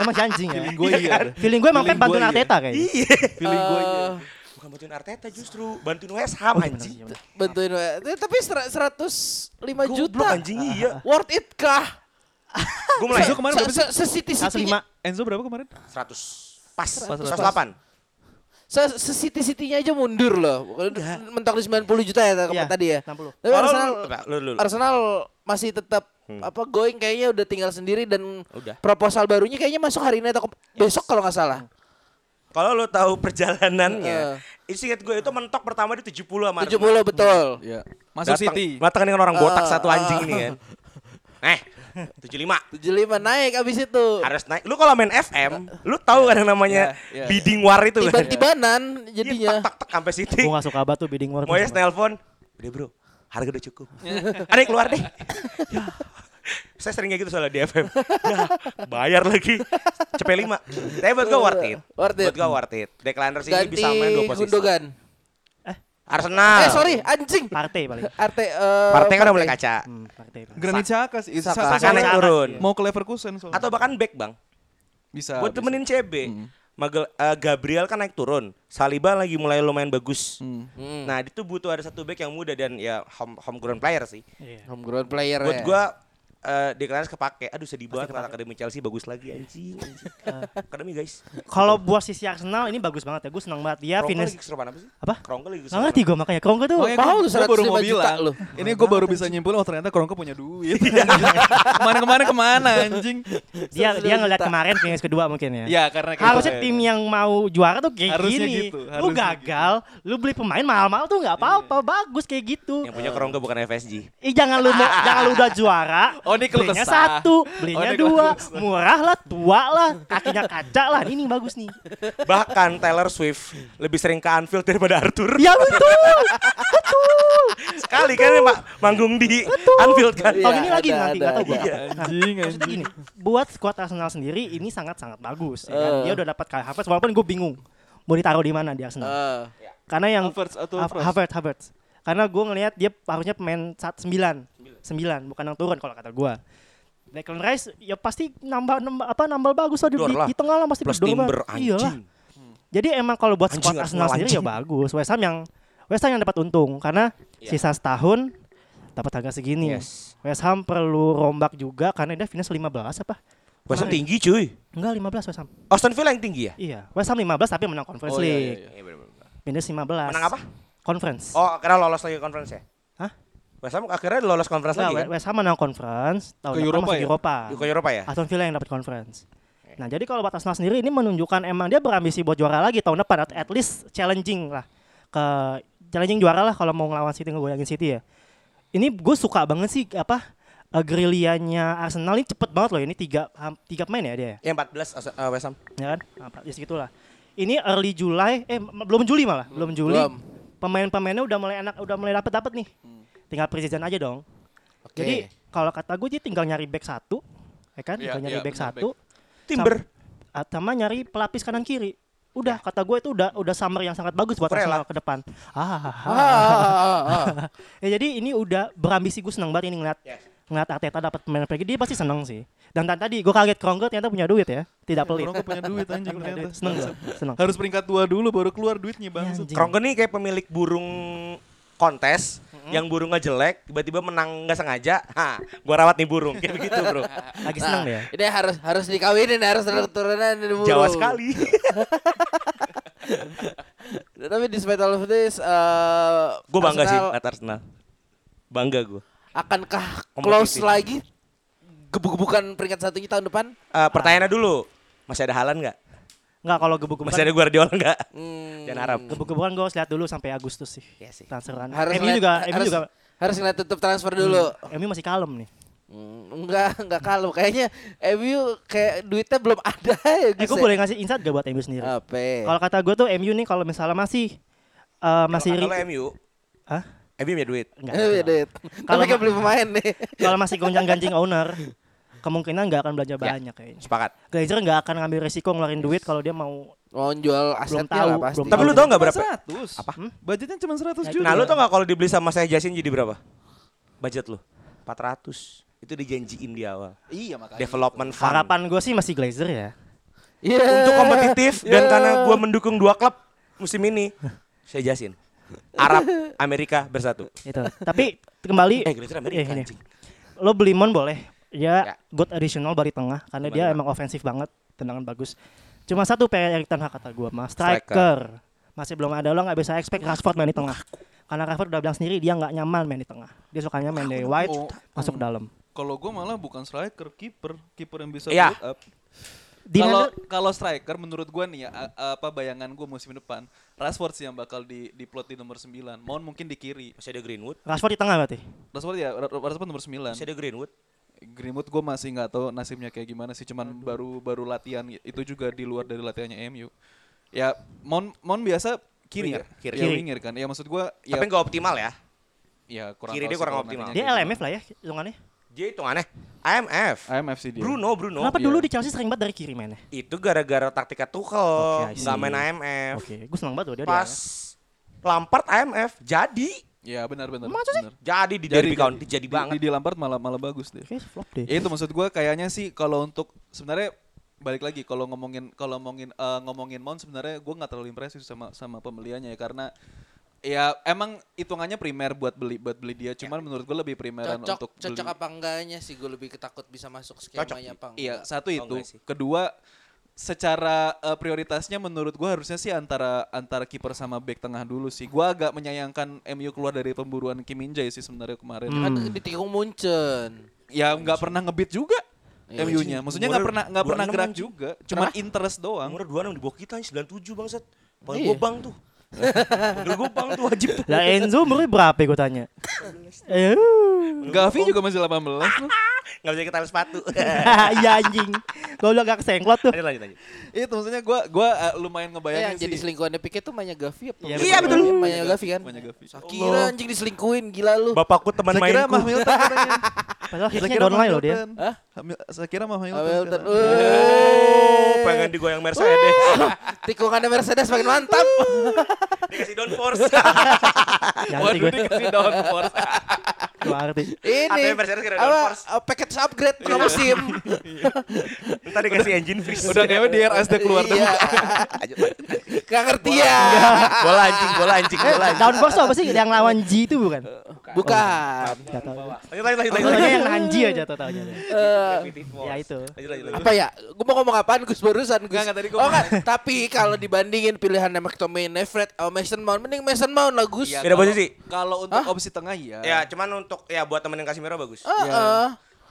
Emang si anjing ya. Feeling gue iya. ada. Feeling gue emang pengen bantuin iya. Arteta kayaknya. Iya. Feeling gue iya. Eh, Bukan bantuin Arteta justru, bantuin West Ham Oh, iya anjing. iya bantuin eh, tapi ser- 105 Goblok, juta anjing iya. worth it kah Gue mulai Enzo kemarin berapa sih? se-city city 105. Enzo berapa kemarin? 100. Pas, Pas, 108. Se-city citynya aja mundur loh mentok di 90 juta ya Iya, tadi ya 60. tapi Arsenal lu- lu, lu, lu. Arsenal masih tetap apa going kayaknya udah tinggal sendiri dan Udah. proposal barunya kayaknya masuk hari ini atau besok kalau nggak salah Kalau lu tahu perjalanannya, itu ingat gue itu mentok pertama di 70 sama 70 Arsenal. betul Iya. Masuk Datang- City. Datang dengan orang botak Ah, satu anjing ah, ini kan. Eh, 75. 75 naik abis itu Harus naik. Lu kalau main FM, lu tahu kan yang namanya Iya, iya. bidding war itu kan. tiban-tibanan Iya, jadinya tak tak tak sampai City. Gue gak suka banget tuh bidding war. Moyes nelpon. Udah bro, harga udah cukup. Ada yang keluar deh. Ya. Saya sering kayak gitu soalnya di FM. Ya, bayar lagi. Cepet 5. Tapi buat gue worth it. Worth it. Buat gue worth it. Ini ganti bisa main dua posisi. Gundogan Arsenal. eh sorry anjing Partey paling. Arte eh, Partai kan udah mulai kaca. Hmm, Partey. paling. Granit Xhaka sih. Saka. Xhaka Saka naik turun. Mau ke Leverkusen soalnya. Atau bahkan back bang. bisa. buat bisa. temenin CB. Magel, eh, Gabriel kan naik turun. Saliba lagi mulai lumayan bagus. Hmm. Hmm. Nah, itu butuh ada satu back yang muda dan ya home homegrown player sih. Iya. homegrown player Buat ya. gua eh Declan Rice kepake. Aduh sedih banget karena akademi Chelsea bagus lagi anjing. anjing. akademi guys. Kalau buat sisi Arsenal ini bagus banget ya. Gue senang banget dia finish. lagi apa sih? Apa? Krongko lagi Nggak keserupan. ngerti gue makanya. Krongko tuh Makanya tuh, gua baru mau 105 juta bilang. lu. Ini gue baru bisa nyimpulin oh ternyata Krongko punya duit. Ke mana-kemana ke mana anjing. dia dia 105 ngeliat kemarin finish kedua mungkin ya. Ya karena Harusnya gitu. tim yang mau juara tuh kayak Harusnya gini. gitu, lu harusnya gagal, lu beli pemain mahal-mahal tuh nggak apa-apa, bagus kayak gitu. Yang punya Krongko bukan FSG. Ih jangan lu mau, jangan lu udah juara. Oh, ini keluh belinya kesah. satu, Oh, belinya keluh dua, murah lah, tua lah, kakinya kaca lah. Ini bagus nih. Bahkan Taylor Swift lebih sering ke Anfield daripada Arthur. Ya betul. Sekali kan ya, Pak manggung di Anfield kan. Iya, Tahun ini lagi ada, nanti ada, nggak tahu ada. gua. Anjing Maksudnya anjing. gini, buat squad Arsenal sendiri ini sangat-sangat bagus. Ya kan? Eh. Dia udah dapat Kai Havertz, walaupun gue bingung mau ditaruh di mana di Arsenal. Eh, Karena yang Havertz atau? Havertz, Havertz. Karena gue ngelihat dia harusnya pemain saat sembilan, sembilan, bukan yang turun kalau kata gue. Declan Rice ya pasti nambah, nambah apa nambah bagus lah di, di, lah. di tengah lah pasti Plus Timber. Iyalah. anjing. Jadi emang kalau buat Anjing, squad Arsenal sendiri ya bagus. West Ham yang West Ham yang dapat untung karena Iya. sisa setahun dapat harga segini. Yes. West Ham perlu rombak juga karena dia finish 15 apa? West Ham tinggi cuy. Enggak 15 West Ham. Aston Villa yang tinggi ya? Iya, West Ham 15 tapi menang Conference Oh, iya, League. iya, iya. Iya bener-bener. Finish 15. Menang apa? Conference. Oh, karena lolos lagi conference ya? Hah? West Ham akhirnya lolos conference Enggak, lagi kan? West Ham menang Conference, tahun Ke Eropa masuk ya? Eropa. Ke Eropa ya? Aston Villa yang dapat Conference. Nah, jadi kalau buat Arsenal sendiri ini menunjukkan emang dia berambisi buat juara lagi tahun depan at, at least challenging lah ke challenging juara lah kalau mau ngelawan City ngegoyangin City ya. ini gue suka banget sih apa uh, Arsenal ini cepet banget loh ini tiga tiga pemain ya dia ya, Ya 14 Asa- uh, West Ham. ya kan apa ya segitulah ini early July eh belum Juli malah belum Juli Belum. Pemain-pemainnya udah mulai enak udah mulai dapet dapet nih tinggal preseason aja dong Oke. jadi kalau kata gue dia tinggal nyari back satu ya kan Iya, tinggal nyari iya, back satu Timber. sam- ah, sama nyari pelapis kanan kiri udah kata gue itu udah udah summer yang sangat bagus buat. Arsenal ke depan ah, Ah, ah, ah, ah. ya jadi ini udah berambisi gue senang banget ini ngeliat Yes. Ngeliat Arteta dapat pemain pergi dia pasti seneng sih. Dan tadi gue kaget Kroenke ternyata punya duit ya. Tidak pelit. Orang punya duit anjing Punya ternyata. duit. seneng gue seneng. Harus peringkat dua dulu baru keluar duitnya bang. Anjing. Kroenke nih kayak pemilik burung kontes yang burungnya jelek tiba-tiba menang nggak sengaja. Ha gua rawat nih burung kayak begitu bro. Lagi seneng dia. Ini harus harus dikawinin, harus ini dulu. Jawa sekali. Tapi despite all of this, eh gue bangga sih Arsenal liat Arsenal. Bangga gue Akankah Kompetitif. close lagi? Gebuk-gebukan peringkat satunya tahun depan? Eh, pertanyaannya dulu. Masih ada halan nggak? Nggak kalau gebuk-gebukan masih ada Guardiola nggak? Hmm, jangan harap. Gebuk-gebukan gue harus lihat dulu sampai Agustus sih. Iya sih. transferan. Harus MU ngeliat- juga MU harus, juga harus ngeliat tutup transfer dulu. MU masih kalem nih. Hmm, enggak, enggak kalau kayaknya MU kayak duitnya belum ada ya eh gue boleh ngasih insight gak buat MU sendiri? Apa? kalau kata gue tuh MU nih kalau misalnya masih eh, masih kalau MU Hah? MU punya duit Enggak, Eh, enggak. duit. Kalau kan beli pemain nih. kalau masih gonjang-ganjing owner kemungkinan nggak akan belanja Ya. banyak kayaknya sepakat Glazer nggak akan ngambil resiko ngeluarin duit kalau dia mau Mau jual asetnya tahu, lah pasti. belum tapi lu tau nggak berapa 100. Apa? Budgetnya cuma 100 Ya, juta. nah lu tau nggak kalau dibeli sama saya Jasin jadi berapa budget lu 400 itu dijanjiin di awal Iya makanya. development fund harapan gue sih masih Glazer ya Iya. untuk kompetitif dan Yeah. karena gue mendukung dua klub musim ini saya jasin Arab Amerika bersatu. Itu tapi kembali eh Glazer Amerika anjing. lo beli Mon boleh. Ya. ya, good additional dari tengah karena dia emang ofensif banget tendangan bagus. Cuma satu PR Erik Ten Hag kata gue mas Striker. striker. Masih belum ada lo nggak bisa expect Rashford main di tengah. Karena Rashford udah bilang sendiri dia nggak nyaman main di tengah. Dia sukanya main dari wide Oh. masuk ke dalam. Kalau gue malah bukan striker, kiper, kiper yang bisa Iya. build up. Kalau kalau striker menurut gua nih ya apa bayangan gue musim depan Rashford sih yang bakal di di plot di nomor 9. Mon mungkin di kiri. masih ada Greenwood Rashford di tengah berarti Rashford ya Ra- Rashford nomor 9. masih ada Greenwood Greenwood gue masih nggak tahu nasibnya kayak gimana sih cuman baru baru latihan itu juga di luar dari latihannya MU. Ya Mon Mon biasa kiri Winger, ya, kiri. Ya, Kiri. winger kan. Ya maksud gua ya tapi nggak optimal ya ya kurang kiri dia kurang optimal. dia LMF lah ya hitungannya dia hitungannya IMF. IMF sih dia. Bruno Bruno kenapa iya. dulu di Chelsea sering banget dari kiri mainnya itu gara-gara taktika Tuchel Oke, I nggak main IMF oke gue seneng banget loh dia pas Lampard IMF jadi Ya benar benar. Sih? benar. jadi di Jadi, Derby jadi. County jadi Di- banget Di, di Lampard malah malah bagus deh. Oke, flop deh. Ya itu maksud gua kayaknya sih kalau untuk sebenarnya balik lagi kalau ngomongin kalau ngomongin eh, ngomongin Mount sebenarnya gua nggak terlalu impresif sama sama pembeliannya ya karena ya emang hitungannya primer buat beli buat beli dia cuman menurut gua lebih primeran Cocok, untuk cocok beli. apa enggaknya sih gue lebih ketakut bisa masuk skemanya apa enggak. Iya, satu Oh, itu. sih. Kedua secara eh, prioritasnya menurut gua harusnya sih antara antara kiper sama back tengah dulu sih. Gua agak menyayangkan MU keluar dari pemburuan Kim Min Jae sih sebenarnya kemarin. Kan Hmm. ditikung Munchen. Ya nggak pernah ngebit juga Iya, MU-nya. Maksudnya nggak pernah nggak pernah 26 gerak juga. Cuman interest doang. Umur 26 di bawah kita 97 bangsat. Panggil Iya. bang tuh. Gua bang tuh wajib tuh. Lah Enzo umurnya berapa ya gue tanya? Eh, Gavi juga masih 18 loh. Enggak bisa kita sepatu. Iya anjing. Gue udah gak kesenglot tuh. lanjut lanjut lanjut. Itu maksudnya gua gua eh, lumayan ngebayangin yang jadi sih. selingkuhannya Pique tuh Manya Gavi apa? Iya, Iya, betul. Manya Gavi kan? Manya Gavi. Sakira anjing diselingkuhin gila lu. Bapakku teman Saya kira mainku. Mah Milton katanya. Padahal Saya hitnya kira downline Mah loh dia. Milton. Hah? Hamil- Saya kira Mah Milton. Oh, pengen digoyang Mercedes. Tikungannya Mercedes makin mantap. Dikasih downforce. Waduh gue. dikasih downforce. Gue ngerti. Ini Artinya Mercedes kira apa downforce. uh, package upgrade per musim. Ntar dikasih engine freeze. Udah ngewe di RSD keluar tuh. Iya. Gak ngerti ya. bola anjing, bola anjing, bola anjing. Downforce tuh apa sih? Yang lawan G itu bukan? Bukan. Lanjut lanjut lanjut Gue yang Nanji aja tau taunya. Eh, Ya itu. Lanjut lanjut lanjut. apa ya? Gue mau ngomong apaan Gus barusan Gus? Nggak, nggak, tadi gua oh mau- enggak, tapi kalau dibandingin pilihannya McTominay, Fred, sama Mason Mount, mending Mason Mount lah Gus. Iya, Beda kalau- posisi. Kalau untuk opsi tengah iya. Ya, cuman untuk ya buat temenin Casemiro bagus. Heeh.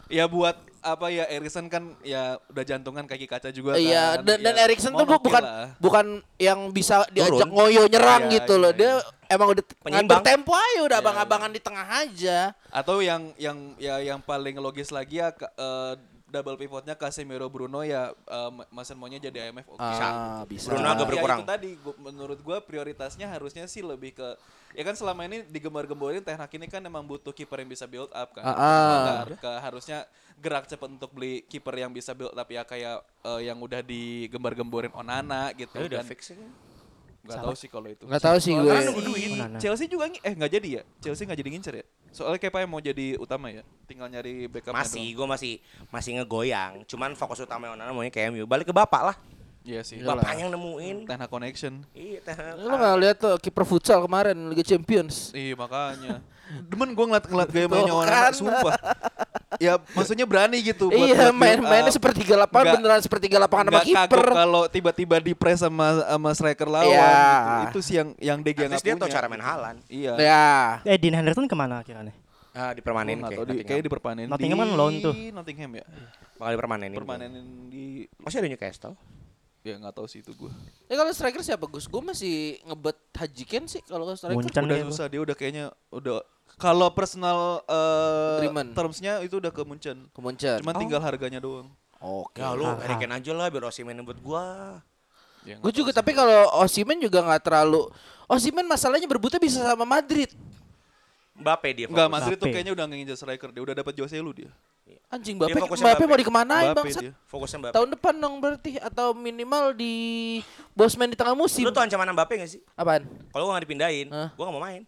Ya buat apa ya Erikson kan ya udah jantungan kaki kaca juga Iya, kan. dan, dan Ya, Erikson tuh bukan lah. bukan yang bisa diajak Turun. ngoyo nyerang Iya, gitu iya, loh. iya. Dia emang udah Penyeimbang. ngambil tempo aja udah Iya, abang-abangan di tengah aja. Atau yang yang ya yang paling logis lagi ya ke- eh, double pivotnya Casemiro Bruno ya eh, Mason maunya jadi IMF oke. Ah, bisa. Bruno agak Ya, berkurang. itu tadi gua- menurut gua prioritasnya harusnya sih lebih ke ya kan selama ini digembar-gemborin Hag ini kan emang butuh kiper yang bisa build up kan. Ah, ah. Ke- harusnya gerak cepat untuk beli kiper yang bisa build up ya kayak eh, yang udah digembar-gemborin Onana gitu Ya udah dan fix aja. Nggak tahu sih kalau itu. Nggak tahu sih gue. Karena Onana. Chelsea juga eh nggak jadi ya? Chelsea nggak jadi ngincer ya? Soalnya Kepa yang mau jadi utama ya. Tinggal nyari backup Masih, gue masih masih ngegoyang. Cuman fokus utama Onana maunya ke MU. Balik ke bapak lah. Iya sih. Bapak yang nemuin. Ten Hag connection. Iya, Ten Hag. Lu nggak lihat tuh kiper futsal kemarin Liga Champions. Iya makanya. Demen gue ngeliat ngeliat gaya mainnya Onana, kan. sumpah. Ya maksudnya berani gitu. buat- Iya, buat main build mainnya up. sepertiga lapangan Nggak- beneran sepertiga lapangan sama kiper. kalau tiba-tiba di press sama sama striker lawan Iya. gitu. Itu sih yang yang DG At nggak least dia punya. tahu cara main halan. Iya. Ya. Eh Dean Henderson ke mana akhirnya? Ah, Gua dipermanenin nggak kayak di, Nottingham. kayak dipermanenin Nottingham di kan loan tuh. Nottingham ya. Bakal dipermanenin. Permanenin di Masih ada Newcastle. Ya nggak tahu sih itu gue. Ya kalau striker siapa Gus? Gue masih ngebet Haji Ken sih kalau striker. Muncan udah susah dia udah kayaknya udah kalau personal eh, Agreement. termsnya itu udah ke Munchen. Kemuncan. Cuman tinggal harganya doang. Oke. Ya lu Kane aja lah biar Osimhen buat gua. Ya, Gue juga tapi kalau Osimen juga nggak terlalu Osimen masalahnya berebutnya bisa sama Madrid. Mbappe dia Enggak. Madrid tuh kayaknya udah ngincer striker. Dia udah dapat Jose lu dia. Anjing Dia Mbappe, fokusnya Mbappe Mbappe. mau dikemanain Mbappe bangsat? dia. Fokusnya Mbappe. Tahun depan dong berarti atau minimal di Bosman di tengah musim. Lu tuh ancaman Mbappe gak sih? Apaan? Kalau gua gak dipindahin, Hah? gua gak mau main.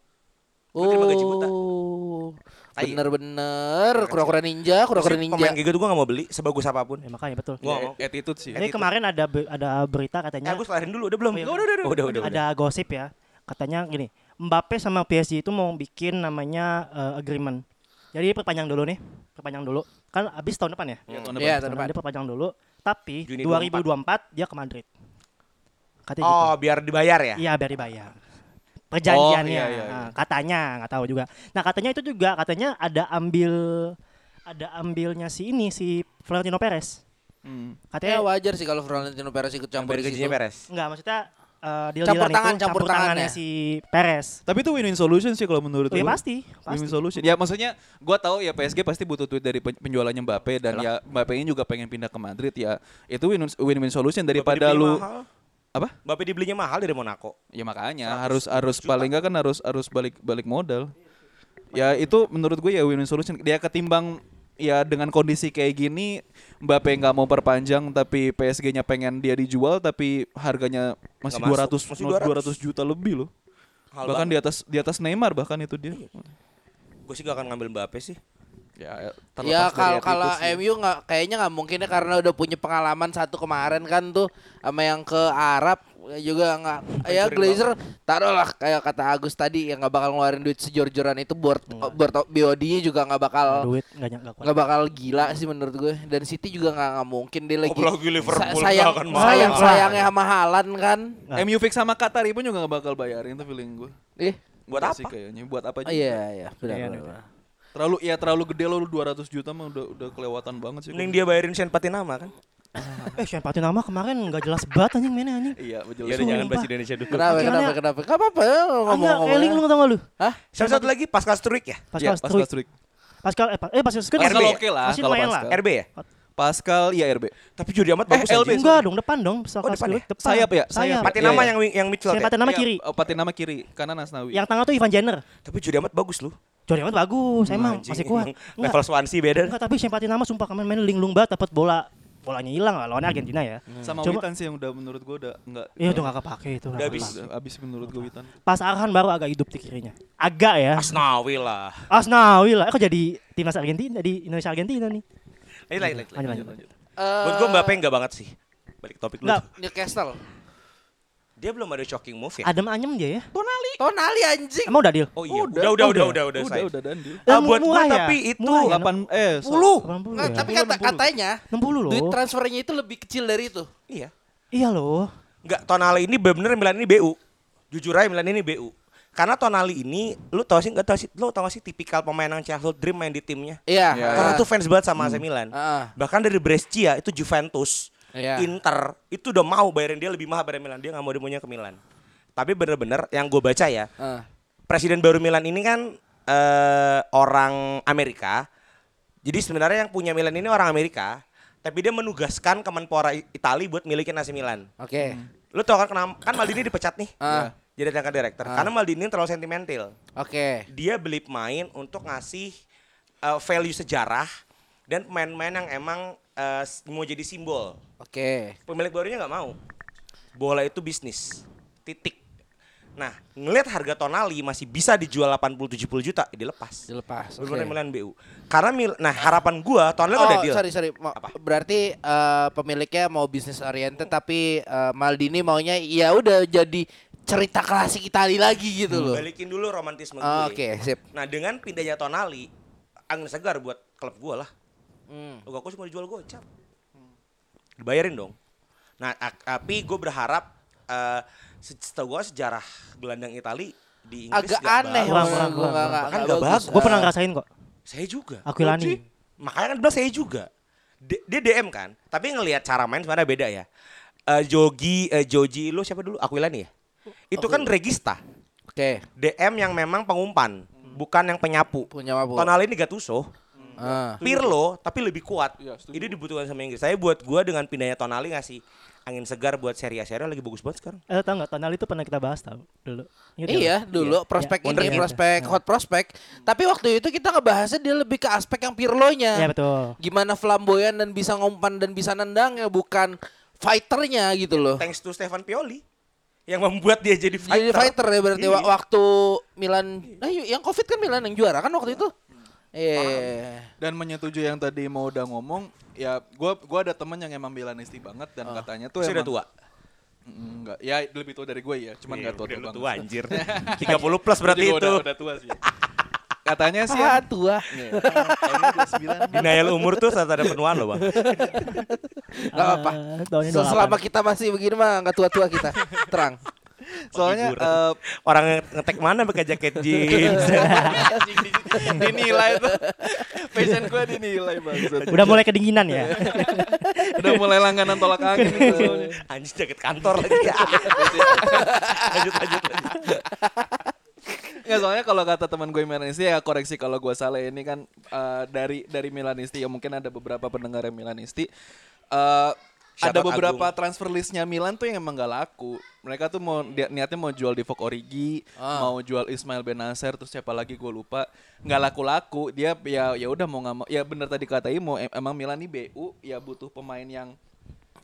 Terima gaji buta. Oh. Bener-bener kura-kura ninja, kura-kura ninja. Pemain kayak gitu gua gak mau beli sebagus apa pun. Ya, makanya betul. Gua mau. Ya, attitude sih. Ini kemarin ada be- ada berita Eh, katanya gua selarin dulu, udah belum? Oh, iya. udah, udah, udah, udah, udah, ada gosip ya. Katanya gini, Mbappe sama PSG itu mau bikin namanya eh, agreement. Jadi perpanjang dulu nih, perpanjang dulu. Kan habis tahun depan ya. Ya, tahun Iya, depan. tahun depan. Dia perpanjang dulu, tapi Juni 2024 dia ke Madrid. Katanya Oh, gitu. biar dibayar ya? Iya, biar dibayar. Perjanjiannya, Oh, iya, iya, iya. Nah, katanya nggak tahu juga. Nah, katanya itu juga katanya ada ambil ada ambilnya si ini si Florentino Perez. Hmm. Ya Katanya wajar sih kalau Florentino Perez ikut campur di situ. beres. Enggak, maksudnya eh deal Campur tangan, itu campur tangannya tangannya. si Perez. Tapi itu win-win solution sih kalau menurut lu. pasti, pasti. Win-win solution. Ya maksudnya gua tahu ya PSG pasti butuh duit dari pen- penjualannya Mbappe dan ya Mbappe ini juga pengen pindah ke Madrid ya. Itu win- win-win solution daripada lu mahal. apa? Mbappe dibelinya mahal dari Monaco. Ya makanya 100 harus harus juta. paling enggak kan harus harus balik balik modal. Ya itu menurut gue ya win-win solution. Dia ketimbang ya dengan kondisi kayak gini Mbappe nggak mau perpanjang tapi PSG-nya pengen dia dijual tapi harganya masih Nggak 200 masuk, masih masih 200. 200 juta lebih loh. Mahal bahkan banget. di atas di atas Neymar bahkan itu dia. Gue sih gak akan ngambil Mbappe sih. Ya, Ya kalau kalau. MU nggak kayaknya nggak mungkin ya karena udah punya pengalaman satu kemarin kan tuh sama yang ke Arab juga nggak ya Glazer taruh lah kayak kata Agus tadi yang nggak bakal ngeluarin duit sejor-joran itu buat buat BOD-nya juga nggak bakal duit nggak nggak nggak bakal gila sih menurut gue dan City juga nggak nggak mungkin dia lagi Apalagi Liverpool sa- sayang nggak sayang sayangnya sama Halan kan Nah. MU fix sama Qatari pun juga gak bakal bayarin itu feeling gue. eh Buat Nggak apa? sih kayaknya buat apa oh, juga. iya iya benar Iya, benar, iya. benar. Terlalu ya terlalu gede loh 200 juta mah udah udah kelewatan banget sih. Mending dia bayarin Sean Patinama kan? Eh, Sean nama kemarin nggak jelas banget anjing mainnya anjing. Iya, betul. Ya udah jangan bahas Indonesia dulu. kenapa kenapa kenapa Gak apa-apa ya Enggak, ngomong-ngomong Eling lu tau gak lu? Hah? Sama satu lagi Pascal Struik ya? Pascal Iya, Pascal Struik. Pascal eh, eh Pascal Struik Pascal masih- oke lah masih kalau main lah. Pascal. RB ya? Pascal iya RB. Tapi judi amat Eh, bagus LB. anjing. Enggak dong, depan dong. Pascal Oh, depan ya? depan. Sayap ya? Sayap. Patinama Iya, iya. yang yang midfield Sean ya? Patinama Iya, kiri. oh, Patinama kiri, kanan Asnawi. Yang tengah tuh Ivan Jenner. Tapi judi amat bagus lu. Jordi amat bagus, emang Anjing, masih kuat. emang Enggak, Level Swansea beda. enggak tapi Sean nama sumpah kemarin main linglung banget dapat bola. Bolanya hilang lah lawannya Argentina ya. sama Cuma- Witan sih yang udah menurut gua udah enggak Iya udah gak kepake itu. Udah habis. habis menurut gua Witan. Pas Arhan baru agak hidup di kirinya. Agak ya. Asnawi lah. Asnawi lah. Eh, kok jadi timnas Argentina di Indonesia Argentina nih. Lanjut, lanjut, lanjut. Lanjut lanjut. Buat gue Mbappe enggak banget sih. Balik topik lu. Enggak, Newcastle Dia belum ada shocking move ya? adem anyem dia ya. Tonali anjing Emang udah deal? Oh iya, Udah, udah, udah, udah, udah. udah, udah, Udah, say. udah dan deal. Ah, Eh, buat murah gua ya? tapi itu Murah ya? 8 eh so- 80 Nggak, ya? tapi kata 60. katanya 60 loh. duit transfernya itu lebih kecil dari itu Iya. Iya loh. Enggak, Tonali ini bener-bener Milan ini BU. Jujur aja Milan ini BU. Karena Tonali ini, lu tau sih nggak tau sih, lu tau gak sih tipikal pemain yang childhood dream main di timnya. Iya. Iya. Karena ah, tuh fans banget sama AC Milan. ah, Bahkan dari Brescia itu Juventus, Iya. Inter itu udah mau bayarin dia lebih mahal dari Milan. Dia nggak mau demonya ke Milan. Tapi bener-bener yang gue baca ya, ah. presiden baru Milan ini kan eh, orang Amerika. Jadi sebenarnya yang punya Milan ini orang Amerika, tapi dia menugaskan Kemenpora I- Itali buat milikin AC Milan. Oke. Lu tau kan kenapa? Kan Maldini dipecat nih. Ah. Jadi angkat direktur. Karena Maldini terlalu sentimental. Oke. Dia beli pemain untuk ngasih eh, value sejarah dan pemain-pemain yang emang s- mau jadi simbol. Oke. Pemilik barunya nggak mau. Bola itu bisnis. Titik. Nah, ngelihat harga Tonali masih bisa dijual 80-70 juta, ya dilepas. Dilepas. Bener Milan BU. Karena Mil nah harapan gua Tonali Oh, udah deal. sorry sorry. Mau- Apa? Berarti eh, pemiliknya mau bisnis oriented tapi eh, Maldini maunya ya udah jadi cerita klasik Itali lagi gitu loh. Balikin dulu romantisme gue. Oh, Oke, sip. Nah, dengan pindahnya Tonali, angin segar buat klub gua lah. Hmm. Lukaku cuma dijual gocap. Dibayarin dong. Nah, tapi gue berharap eh se- setahu gue sejarah gelandang Itali di Inggris Agak aneh bagus. Kurang, kurang, Kan nggak bagus. Gue pernah ngerasain kok. Saya juga. Aquilani. Makanya kan bilang saya juga. D- dia DM kan, tapi ngelihat cara main sebenarnya beda ya. Eh Jogi, eh, Joji lu siapa dulu? Aquilani ya? Itu kan regista. Oke, DM yang memang pengumpan, bukan yang penyapu. punya apa? Tonali ini Gattuso, Ah. Pirlo tapi lebih kuat. Iya, setuju. Ini dibutuhkan sama Inggris. Saya buat gua dengan pindahnya Tonali ngasih angin segar buat seri-seri lagi bagus banget sekarang. Eh tau nggak Tonali itu pernah kita bahas tau dulu. Ingat nggak? Iya, dulu prospek Iya. ini, prospek hot prospek. Tapi waktu itu kita ngebahasnya dia lebih ke aspek yang Pirlo-nya. Iya betul. Gimana flamboyan dan bisa ngumpan dan bisa nendang ya bukan fighternya gitu loh. Thanks to Stefan Pioli yang membuat dia jadi fighter. Jadi fighter ya berarti Iya. wa- waktu Milan nah, yang Covid kan Milan yang juara kan waktu itu. Iya. Dan menyetujui yang tadi mau udah ngomong, ya gua gua ada temen yang emang Milanisti banget dan katanya tuh Masih udah emang tua. Mm, Enggak, ya lebih tua dari gue ya, cuman Iya, enggak tua udah tua lu banget. tua anjir. 30 plus berarti itu. Udah, udah tua sih. Katanya sih Ah, tua. Tahunnya 29. Denial umur tuh saat ada penuaan loh bang. Gak apa-apa. Ah, So, 28. selama kita masih begini mah nggak tua-tua kita. Terang. Soalnya eh, Orang yang ngetek mana pakai jaket jeans. dinilai tuh. Fashion gue dinilai banget. Udah mulai kedinginan ya. Udah mulai langganan tolak angin. Anjir jaket kantor lagi. lanjut lanjut. lanjut. Nggak soalnya kalau kata teman gue Milanisti ya koreksi kalau gue salah ini kan eh, dari dari Milanisti ya mungkin ada beberapa pendengar yang Milanisti eh Shout ada beberapa Agung. transfer listnya Milan tuh yang emang gak laku. Mereka tuh mau dia, niatnya mau jual di Origi, mau jual Ismail Benacer, terus siapa lagi gue lupa. Nggak laku-laku. Dia ya ya udah mau nggak mau. Ya bener tadi kata Imo, em- emang Milan nih BU ya butuh pemain yang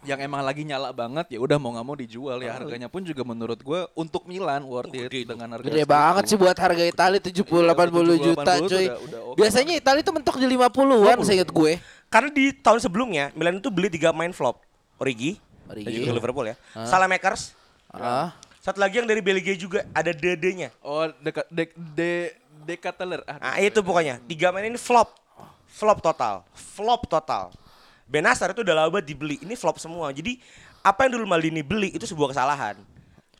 yang emang lagi nyala banget ya udah mau nggak mau dijual ya harganya pun juga menurut gue untuk Milan worth it dengan harga Gede banget sih buat harga Itali 70 80 juta 70, cuy. udah- udah oke Biasanya Itali tuh mentok di 50-an seinget gue. Karena di tahun sebelumnya Milan itu beli tiga main flop. Origi, Origi. dan juga Liverpool ya. Salamakers. Ah. Satu lagi yang dari Belgia juga ada Dede-nya. Oh, dekat de de Decathlon. Ah, Nah itu pokoknya tiga main ini flop, flop total, flop total. Benasar itu udah lama dibeli, ini flop semua. Jadi apa yang dulu Maldini beli itu sebuah kesalahan.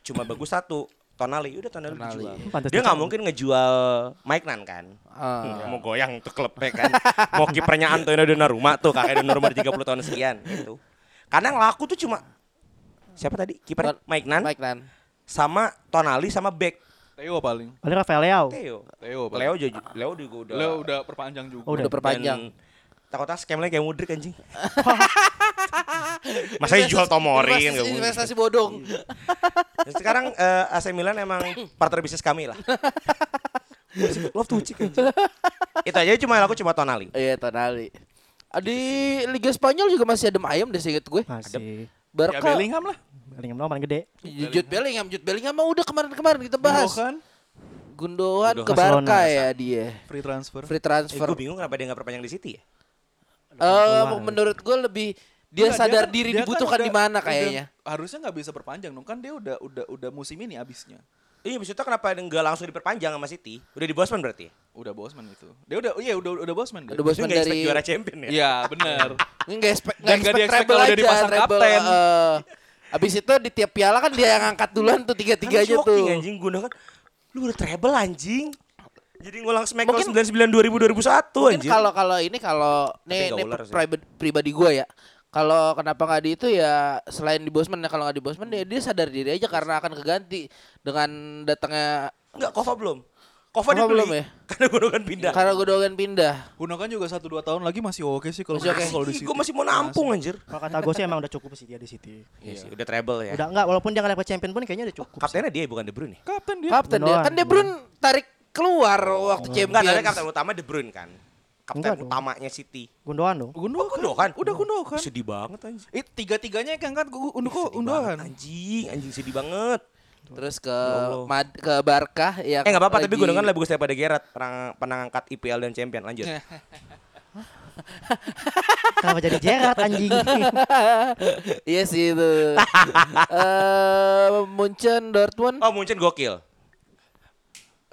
Cuma bagus satu, Tonali udah Tonali, Tonali. dijual. Pantes Dia nggak mungkin ngejual Mike Nan kan. Hmm, Mau goyang tuh klubnya kan. Mau kipernya Antonio Donnarumma tuh kakek Donnarumma di 30 tahun sekian gitu. Karena yang laku tuh cuma siapa tadi? Kiper Mike Nan Mike Nan. sama Tonali sama Beck. Theo paling. Paling Rafael Leao. Theo. Theo paling. Leo juga Leo juga udah Leo udah perpanjang juga. Oh, udah. Udah perpanjang. Dan takutnya scam lagi kayak Mudrik anjing. Masa jual Tomori kan Investasi, investasi bodong. Dan sekarang eh, AC Milan emang partner bisnis kami lah. Love to chick anjing. Itu aja cuma aku cuma Tonali. Iya Tonali. Ah, Di Liga Spanyol juga masih adem ayam deh seinget gue. Masih. Ya Barca. Bellingham lah. Bellingham doang paling gede. Jude Bellingham, Jude Bellingham mah udah kemarin-kemarin kita bahas. Gundogan ke. Barca ya dia. free transfer. Free Eh, transfer. gue bingung kenapa dia nggak perpanjang di City ya? Eh, menurut gue lebih dia Enggak, sadar kan- diri dia kan dibutuhkan udah- di mana udah- kayaknya. harusnya nggak bisa perpanjang dong kan dia udah udah udah musim ini abisnya. Iya maksudnya kenapa dia nggak langsung diperpanjang sama City? Udah di Bosman berarti? Udah bosman itu. Dia udah iya udah udah bosman dia. Udah bosman nggak expect dari juara champion ya? Iya, bener. Enggak expect Dan enggak nggak expect di-expect treble kalau dia aja, dipasang treble. kapten. eh. Abis itu di tiap piala kan dia yang angkat duluan tuh tiga-tiganya Kan shocking, tuh. anjing gue kan. Lu Lu udah treble anjing. Jadi ngulang Smackdown Mungkin- 99 2000 2001 Mungkin anjing. kalau kalau ini kalau nih nggak nih sih. pribadi pribadi gue ya. Kalau kenapa nggak di itu ya selain di Bosman ya kalau nggak di Bosman ya dia sadar diri aja karena akan keganti dengan datangnya Enggak, Kova belum. Kova, Kova belum ya? Karena Gundogan pindah. karena Gundogan pindah. Gunakan juga 1 2 tahun lagi masih oke sih kalau Masih kalau di situ. Gue masih mau nampung anjir. Kalau kata gue sih emang udah cukup sih dia di City. Iya sih, udah treble ya. Udah enggak walaupun dia nggak dapat champion pun kayaknya udah cukup. sih. Kaptennya dia bukan De Bruyne. Kapten dia. Kapten dia Gundogan, kan De Bruyne tarik keluar waktu Enggak, tapi Champions. kapten utama De Bruyne kan. Kapten Enggak dong. utamanya City. Gundogan dong. Gundogan. Gundogan. Udah Gundogan. Sedih banget anjing. It tiga-tiganya kan kan Unduko Sedih Undogan. banget, Anjing, anjing sedih banget. Terus ke. Mad, ke Barca yang Eh enggak apa-apa, tapi Gundogan lebih bagus daripada Gerrard, pernah angkat IPL dan Champion. Lanjut. Kenapa jadi Gerrard anjing? Iya sih itu. Eh Munchen Dortmund, Oh, Munchen gokil.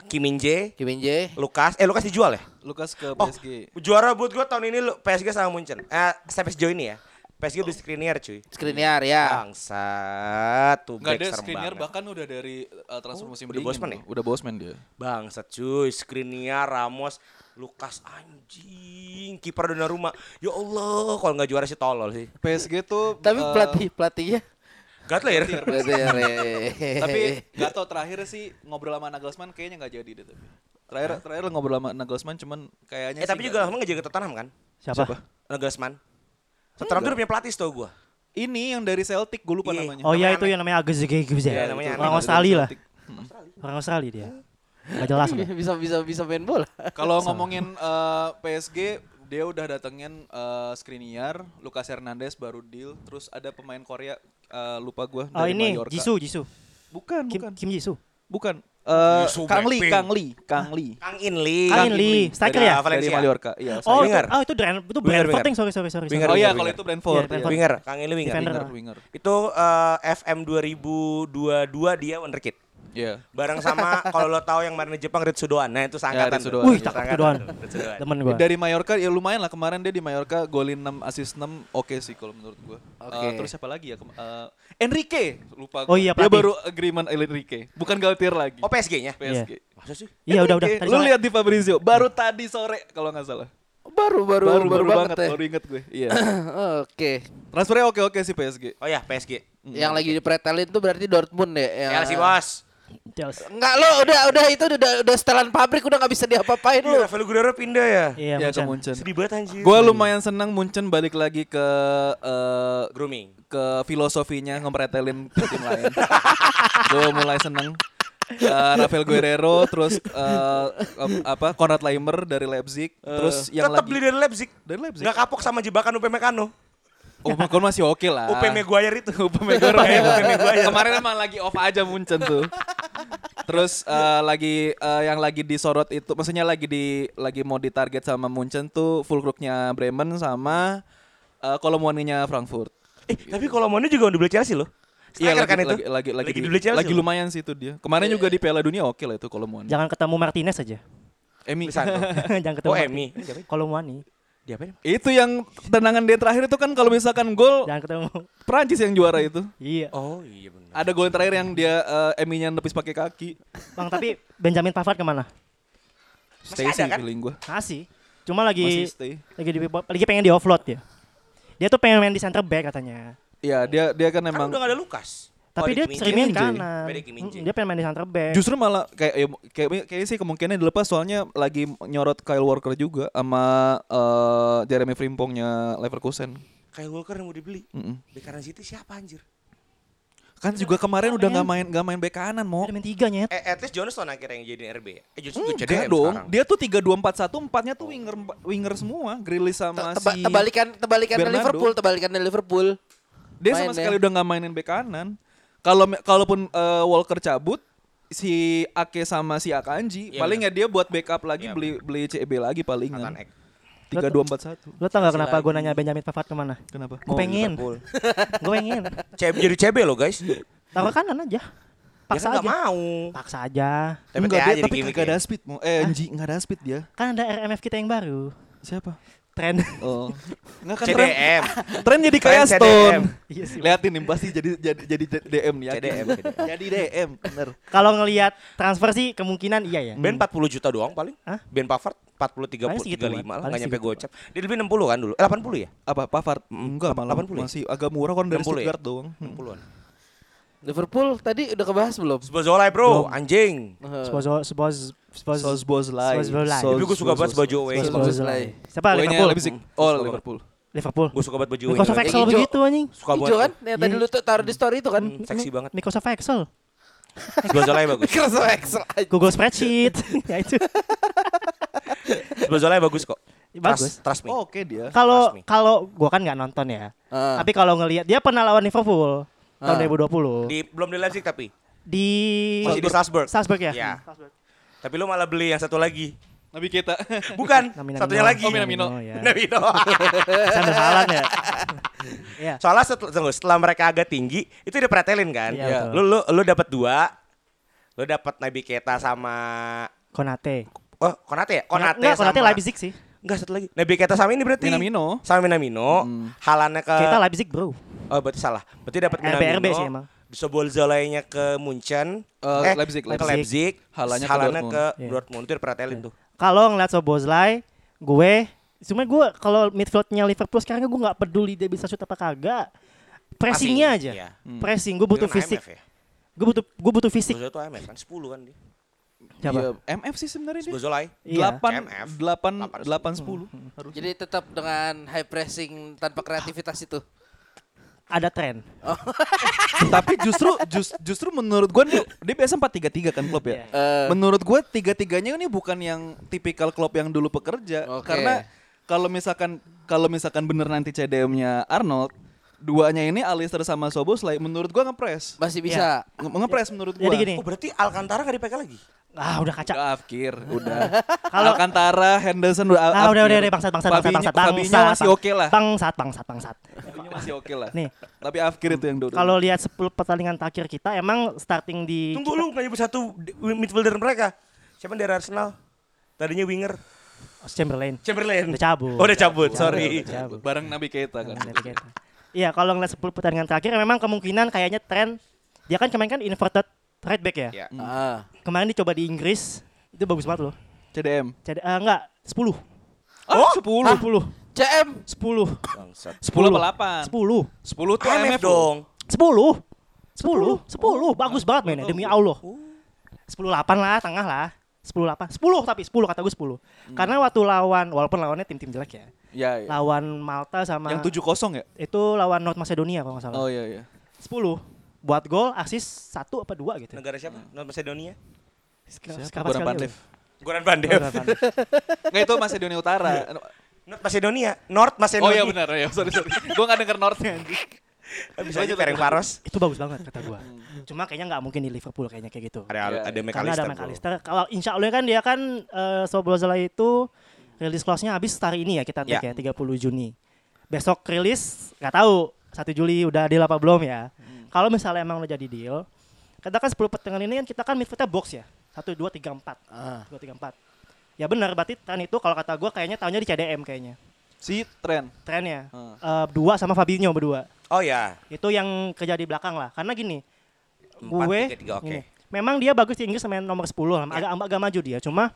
Kim Min Jae, Kim Min Jae. Lukas, eh Lukas dijual ya? Lukas ke Oh, PSG. juara buat gua tahun ini lu- PSG sama Munchen. Eh, sampai sejauh ini ya. PSG beli Skriniar cuy. Skriniar ya. Bangsat, tuh back ada Skriniar banget. bahkan udah dari uh, transfer musim udah dingin Bosman ya? Udah Bosman dia. Bangsat cuy, Skriniar, Ramos, Lukas anjing, kiper Donnarumma. Ya Allah, kalau nggak juara sih tolol sih. PSG tuh Tapi uh, pelatih pelatihnya Gatler. ya, Re. tapi gak tau terakhir sih ngobrol sama Nagelsmann kayaknya nggak jadi deh tapi. Terakhir terakhir ngobrol sama Nagelsmann cuman kayaknya Eh sih tapi juga lama nggak jaga Tottenham kan? Siapa? Nagelsmann. Tottenham tuh udah punya pelatih tau gua. ini yang dari Celtic gue lupa Iya. namanya. Oh iya itu yang namanya Agus Iya, ya. namanya Orang. Australia lah. Celtic. Orang Australia dia. Gak jelas bisa bisa bisa main bola. Kalau ngomongin eh, PSG dia udah datengin eh, Skriniar, Lucas Hernandez baru deal, terus ada pemain Korea eh, lupa gua Oh dari ini Mallorca. Jisoo, Jisoo. Bukan, Kim, bukan. Kim Jisoo. Bukan. Eh, Yusu Kang Lee. Kang Lee, Kang Lee. Kang In Lee. Kang In Lee, striker ya? Valencia. Dari Mallorca. Iya, Oh, itu, Winger. oh itu Brand, itu Brentford, sorry sorry sorry. Winger, Oh iya, kalau itu Brentford. Iya, iya. Brentford. Winger, Kang In Lee winger. Winger, winger. Itu eh, FM 2022 dia wonderkid. Iya. Bareng sama kalau lo tahu yang main di Jepang Ritsudoan. Nah, itu seangkatan. Ritsudoan. tuh. Wih, cakep Ritsudoan. Temen gua. Dari Mallorca ya lumayan lah kemarin dia di Mallorca golin 6 assist 6 oke sih kalau menurut gua. Oke. Eh, terus siapa lagi ya? Eh, Enrique lupa gua. Oh iya, dia pelatih. baru agreement Enrique, bukan Galtier lagi. Oh, PSG-nya? PSG. Masa sih? Iya udah udah. Lu lihat di Fabrizio baru tadi sore kalau nggak salah. Baru baru Baru baru, banget, ya. baru inget gue. Iya. Oke. Transfernya oke oke sih PSG. Oh ya, PSG. Yang lagi dipretelin tuh berarti Dortmund ya. yang- Chelsea, Bos. Chelsea. Enggak lo udah udah itu udah udah setelan pabrik udah nggak bisa diapa-apain Iya, lu. Rafael Guerrero pindah ya? Iya, ya ke Munchen. Sedih banget anjir. Gue lumayan senang Munchen balik lagi ke eh, grooming. ke filosofinya ngepretelin ke tim lain. Gue mulai seneng. Eh, Rafael Guerrero, terus eh, ap- apa Konrad Leimer dari Leipzig, terus yang Tetap lagi beli dari Leipzig. dari Leipzig. Nggak kapok sama jebakan UP Mekano. Oh, masih oke lah. UP Maguire itu. UP Maguire. Kayak UP Maguire. Kemarin emang lagi off aja Munchen tuh. Terus eh, lagi eh, yang lagi disorot itu, maksudnya lagi di lagi mau ditarget sama Munchen tuh Fulkrugnya Bremen sama uh, Kolomwaninya Frankfurt. Eh, tapi kalau Manu juga udah beli Chelsea loh. Iya lagi, kan itu. lagi lagi lagi, di- dibeli Chelsea. lagi lumayan sih itu dia. Kemarin juga di Piala Dunia oke lah itu Kolomwani. Jangan ketemu Martinez aja. Emi. Jangan ketemu. Oh, Emi. Kalau Apa? Itu yang tendangan dia terakhir itu kan kalau misalkan gol Jangan ketemu. Prancis yang juara itu. Iya. Oh, iya benar. Ada gol yang terakhir yang dia eh, Eminya nepis pakai kaki. Bang, tapi Benjamin Pavard ke mana? Stay ada sih kan? feeling gua. Masih. Cuma lagi Masih stay. lagi di, lagi pengen di offload ya. Dia tuh pengen main di center back katanya. Iya, dia dia kan Kan emang udah gak ada Lukas. Tapi Oh, dia main Min-jae. kanan. Mm, Dia pengen main di center back. Justru malah kayak ya, kayak kayak sih kemungkinan dilepas soalnya lagi nyorot Kyle Walker juga sama eh, Jeremy Frimpongnya Leverkusen. Kayak Walker yang mau dibeli. Mm-mm. Di kanan City siapa anjir? Kan juga kemarin udah nggak main nggak main bek kanan mau. Main tiga nyet. Eh, at least Johnston akhirnya yang jadi RB. Eh, gue Enggak CDM dong, sekarang. dia tuh 3-2-4-1, empatnya tuh winger winger semua, Grealish sama Teba- si tebalikan tebalikan Bernardo. Liverpool, tebalikan Liverpool. Dia sama mainnya. sekali udah nggak mainin bek kanan. Kalau kalaupun eh, Walker cabut, si Ake sama si Akanji, Iya, paling ya dia buat backup lagi Iya, beli beli CB lagi paling Nathan kan. Ek. Tiga dua empat satu. Lo tau gak kenapa gue nanya Benjamin Pavard ke mana? Kenapa? Gue pengen. Gue pengen. CB jadi CB loh guys. Taruh kanan aja. Paksa kan aja. mau. Paksa aja. Tapi Enggak, dia, kagak ya. ada speed mau. Eh, Anji nggak ada speed dia. Kan ada RMF kita yang baru. Siapa? Tren. Oh. Enggak kan tren, CDM. tren jadi kayak Stone. Iya sih. Liatin nih pasti jadi jadi jadi DM nih. yakin. CDM, CDM. Jadi DM, bener. Kalau ngelihat transfer sih kemungkinan iya ya. Ben 40 juta doang paling. Hah? Ben Pavard 40 30 Paling segituan. 35 lah enggak nyampe gocap. Dia lebih 60 kan dulu. Eh 80 ya? Apa Pavard? Enggak malah 80 ya? masih agak murah kan dari 60 ya? Stuttgart doang. 60-an. Liverpool tadi udah kebahas belum? Sbozola bro, anjing. Spoz spoz spoz Sosbozlai. Sosbozlai. Tapi gue suka banget baju away. Sosbozlai. Siapa Wayne Liverpool? Leipzig. Hmm, Oh, Liverpool. Liverpool. Gue suka banget baju away. Microsoft Excel begitu anjing. Suka Hijau banget. kan? Yang tadi Iya. lu tuh taruh di story itu kan? Hmm, Seksi banget. Microsoft Excel. Sbozola bagus. Microsoft Excel aja. Google Spreadsheet. ya itu. Sbozola bagus kok. Bagus. Trust, trust me. Oh, oke dia. Kalau kalau gua kan nggak nonton ya. Ah. Tapi kalau ngelihat dia pernah lawan Liverpool tahun Ah. 2020 Di belum di Leipzig tapi. di Masih di Salzburg. Salzburg ya. Iya. Tapi lu malah beli yang satu lagi. Nabi kita. Bukan, Namina satunya Mino. lagi. Oh, Minamino. ya. Minamino. Haaland ya. Iya. Soalnya setelah, tunggu, setelah mereka agak tinggi, itu udah pretelin kan. Iya. Lu lu lu dapat dua. Lu dapat Nabi Keta sama Konate. Oh, Konate ya? Konate Enggak, sama Konate Leipzig sih. Enggak satu lagi. Nabi Keta sama ini berarti. Minamino. Sama Minamino. Halannya ke Kita Leipzig, Bro. Oh, berarti salah. Berarti dapat Minamino. RBRB sih emang. Sobolzolainya ke Munchen. Eh, Leipzig, ke Leipzig. Leipzig. Halanya ke Halanya Dortmund. ke Iya. Dortmund. Itu pretelin tuh. Kalau ngeliat Soboslai, gue cuma gue kalau midfieldnya Liverpool sekarang gue nggak peduli dia bisa shoot apa kagak. Pressingnya aja. Iya. Pressing, gue butuh kan fisik. Ya? Gue butuh gue butuh fisik. Bozola tuh IMF kan 10 kan dia. Siapa? Iya, MF sih sebenarnya dia. Bozolai. Iya. 8 MF. 8 8 10 harus. Jadi tetap dengan high pressing tanpa kreativitas itu. Ada tren. Tapi justru just, justru menurut gua nih dia biasa 4-3-3 kan klub ya. Iya. Eh, Menurut gua tiga-tiganya ini bukan yang tipikal klub yang dulu pekerja Oke. karena kalau misalkan kalau misalkan bener nanti CDM-nya Arnold duanya ini Alistair sama Soboslai menurut gua ngepres. masih bisa. Nge- ngepres menurut gua. Jadi gini. Oh, berarti Alcantara gak dipakai lagi? Ah, udah kaca. Udah Afkir, udah. Kalau- Alcantara, Henderson udah Ah, udah udah udah bangsat bangsat bangsat bangsat bangsat. masih oke lah. Bangsat bangsat bangsat. Masih oke lah. Nih. Tapi Afkir itu yang dulu. Kalau lihat 10 pertandingan terakhir kita emang starting di Tunggu lu gak nyebut satu midfielder mereka. Siapa dari Arsenal? Tadinya winger. Chamberlain. Chamberlain. Udah cabut. Oh, udah cabut, sorry. Udah cabut. bareng Nabi Keita kan. Iya, kalau ngeliat 10 pertandingan terakhir memang kemungkinan kayaknya tren dia kan kemarin kan inverted right back ya. Iya. Ah. Kemarin dicoba di Inggris itu bagus banget loh. CDM. Jadi eh, enggak 10. Oh, 10. 10. CM 10. Bangsat. 10 apa 8? 10. 10 tuh MF dong. 10. 10. 10. Bagus banget mainnya demi Allah. 10 8 lah, tengah lah. 10 8. 10 tapi 10 kata gue 10. Karena waktu lawan walaupun lawannya tim-tim jelek ya. Ya, ya. Lawan Malta sama Yang 7-0 ya? itu lawan North Macedonia kalau nggak salah. Oh iya iya. 10 buat gol, asis satu apa dua gitu. Negara siapa? North Macedonia. Sekarang Siapa? Goran Pandev. Goran Pandev. Enggak itu Macedonia Utara. North Macedonia. North Oh Macedonia. iya benar ya, sorry sorry. Gua enggak denger Northnya anjing. Bisa aja Ferenc Varos. itu bagus banget kata gua. Cuma kayaknya nggak mungkin di Liverpool kayaknya kayak gitu. Ada ada iya. Karena McAllister. ada. McAllister. Kalau insya Allah kan dia kan uh, Soboslai itu rilis clause-nya habis hari ini ya kita Ya. take ya 30 Juni. Besok rilis nggak tahu 1 Juli udah deal apa belum ya. Hmm. Kalau misalnya emang udah jadi deal, katakan 10 pertandingan ini kan kita kan midfieldnya box ya. 1 2 3 4. Ah. 2 3 4. Ya benar berarti tren itu kalau kata gua kayaknya tahunnya di CDM kayaknya. Si Tren. Trennya. Hmm. Eh, dua sama Fabinho berdua. Oh ya. Itu yang kerja di belakang lah. Karena gini, gue tiga, tiga, oke. gini, memang dia bagus di Inggris main nomor 10 lah, agak agak maju dia. Cuma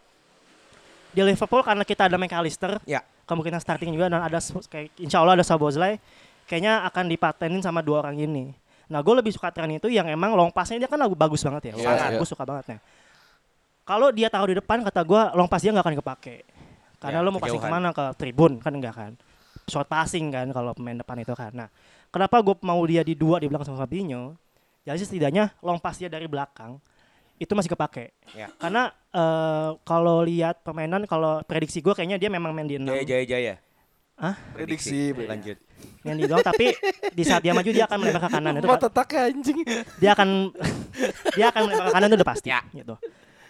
di Liverpool karena kita ada McAllister, Ya. kemungkinan starting juga dan ada kayak insya Allah ada Sabozlai, kayaknya akan dipatenin sama dua orang ini. Nah, gue lebih suka tren itu yang emang long passnya dia kan lagu bagus banget ya. Sangat, iya. gue suka banget nih. Kalau dia taruh di depan kata gue long pass dia nggak akan kepake. Karena Ya, lo mau passing ke mana ke tribun kan enggak kan. Short passing kan kalau pemain depan itu kan. Nah, kenapa gue mau dia di dua di belakang sama Fabinho? Jadi setidaknya long pass dia dari belakang itu masih kepake. Ya. Karena eh, kalau lihat permainan kalau prediksi gue kayaknya dia memang main di enam Jaya Jaya Jaya. Hah? Prediksi. Lanjut. yang di doang tapi di saat dia maju dia akan melebar ke kanan itu Mau Pak. tetak anjing. dia akan dia akan melebar ke kanan itu udah pasti Ya. gitu.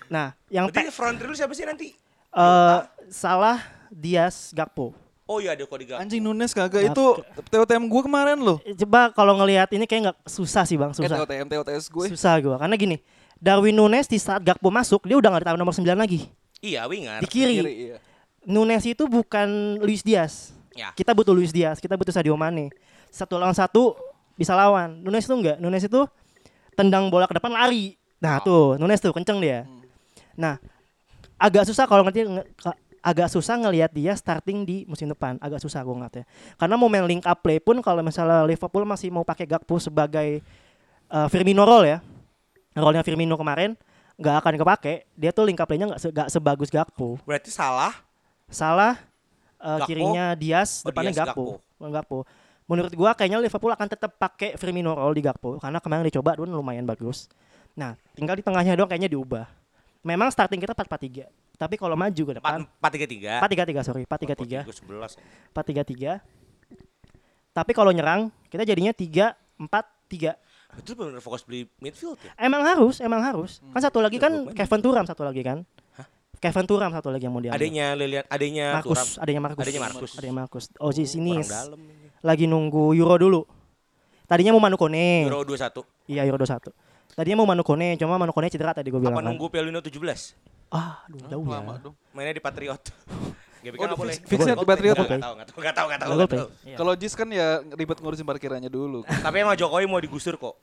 Nah, yang Berarti pe- front three lu siapa sih nanti? eh, salah Dias Gakpo. Oh iya ada kok di Gakpo. Anjing Nunes kagak itu TOTM gue kemarin loh. Eh, Coba kalau ngelihat ini kayak nggak susah sih bang, Eh susah. TOTM TOTS gue. Susah gue karena gini, Darwin Nunes di saat Gakpo masuk dia udah nggak ditaruh nomor 9 lagi Iya winger. di kiri. Kiri, iya. Nunes itu bukan Luis Diaz. Ya. Kita butuh Luis Diaz, kita butuh Sadio Mane. Satu lawan satu bisa lawan. Nunes itu enggak. Nunes itu tendang bola ke depan lari. Nah, tuh Nunes tuh kenceng dia. Nah, agak susah kalau ngerti nge- agak susah ngelihat dia starting di musim depan. Agak susah gue ngeliatnya. Karena mau main link up play pun kalau misalnya Liverpool masih mau pakai Gakpo sebagai eh, Firmino role ya. Role-nya Firmino kemarin nggak akan kepake. Dia tuh link up play-nya nggak se- sebagus Gakpo. Berarti salah. Salah eh, Gakpo. kirinya Diaz, Oh, depannya Diaz, Gakpo. Gakpo. Menurut gua kayaknya Liverpool akan tetap pakai Firmino role di Gakpo karena kemarin dicoba dan lumayan bagus. Nah, tinggal di tengahnya doang kayaknya diubah. Memang starting kita 4-4-3. Tapi kalau maju ke depan 4-3-3. 4-3-3 sorry, 4-3-3. 11 ya. 4-3-3. Tapi kalau nyerang kita jadinya 3-4-3. Itu benar fokus beli midfield ya. Emang harus, emang harus. Kan satu lagi kan. Kevin Turam satu lagi kan. Kevin Turam satu lagi yang mau diambil. Adanya Lilian, adanya Turam. Markus, adanya Markus. Adanya Markus. Adanya Markus. Oh, di sini Orang dalam ini. lagi nunggu Euro dulu. Tadinya mau Manu Kone. Euro 21. Iya Euro 21. Tadinya mau Manu Kone, cuma Manu Kone cedera tadi gue bilang. Apa kan. nunggu Pelino 17? Ah, aduh, jauh ya. Mainnya di Patriot. Gak Oh, boleh. fix- fixnya di Patriot. boleh. Nggak tahu, nggak tahu, tahu. Iya. Kalau Jis kan ya ribet ngurusin parkirannya dulu. Tapi emang Jokowi mau digusur kok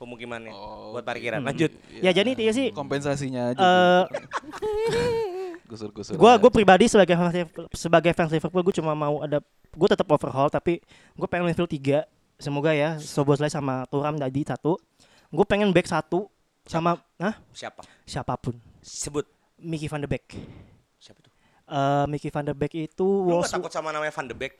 pemukimannya Oh, buat parkiran. Lanjut. Ya jadi dia sih kompensasinya aja. eh Gusur-gusur. gua gue pribadi sebagai fans sebagai fans Liverpool gue cuma mau ada gue tetap overhaul tapi gue pengen midfield tiga semoga ya Soboslai sama Turam tadi satu gue pengen back satu sama nah Siapa? siapa pun Sebut. Mickey van de Beek Siapa tuh? Eh Mickey van de Beek itu Lu gak takut sama namanya Van de Beek?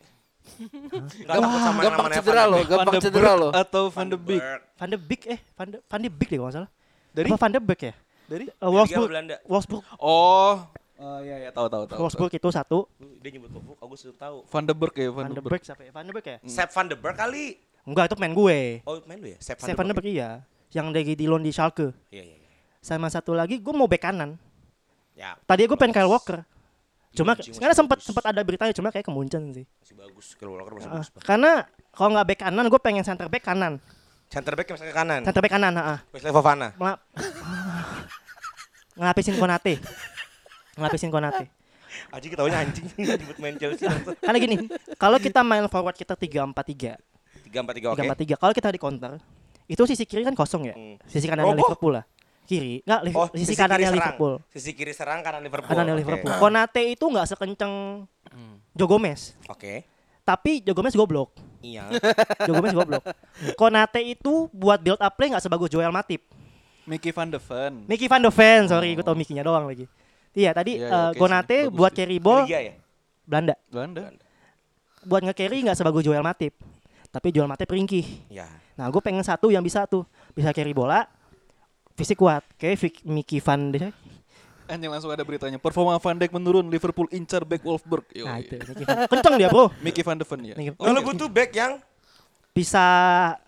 Gak takut sama yang Gampang namanya cedera Van loh, de Beek? gampang cedera loh. Atau Van de Beek. Van de Beek eh Van de Van de Beek deh kalau nggak salah Dari Apa Van de Beek ya dari Eh, Liga Wolfsburg Belanda. Wolfsburg Oh, oh iya iya tahu tahu tahu. Wolfsburg itu satu Dia nyebut Wolfsburg, aku sudah tahu. Van de Beek ya, Van, Van de Beek. Siapa ya Van de Beek ya Sepp Van de Beek kali. enggak itu main gue Oh, main lu ya? Sepp Saya Van de Beek iya yang dari di loan di Schalke Iya, iya, iya. sama satu lagi gue mau back kanan Ya, tadi gue pengen Kyle Walker cuma sekarang sempat sempat ada beritanya cuma kayak kemuncen sih masih bagus. Kyle Walker masih Ah, bagus. karena kalau nggak back kanan gue pengen center back kanan Center back yang ke kanan. center back kanan ah Wesley Fofana. Melap- ngelapisin Konate ngelapisin Konate Aji ketawanya anjing nyebut main Chelsea. karena gini kalau kita main forward kita tiga empat tiga 3-4-3 oke. tiga empat tiga kalau kita di counter itu sisi kiri kan kosong ya Hmm. sisi kanannya Oh, oh. Liverpool lah kiri nggak Liv- Oh, sisi, kiri kanannya serang. Liverpool Sisi kiri serang kanan Liverpool. kanannya Oke. Liverpool Konate itu nggak sekenceng Joe Gomez Oke. tapi Joe Gomez goblok Iya. Joe Gomez goblok Konate itu buat build up play nggak sebagus Joel Matip Mickey van de Ven. Mickey van de Ven sorry gue tau Mickey-nya doang lagi iya tadi oke sih. Konate Bagus buat sih. carry ball ya? Belanda Belanda. buat nge-carry nggak sebagus Joel Matip tapi Joel Matip ringkih Iya. nah gue pengen satu yang bisa tuh bisa carry bola fisik kuat kayak Vic- Mickey van de Anjing langsung ada beritanya. Performa Van Dijk menurun, Liverpool incar back Wolfsburg. Yo, nah itu Mickey van- kenceng dia bro Mickey van de Ven ya. Mickey- Oh, lu butuh back yang bisa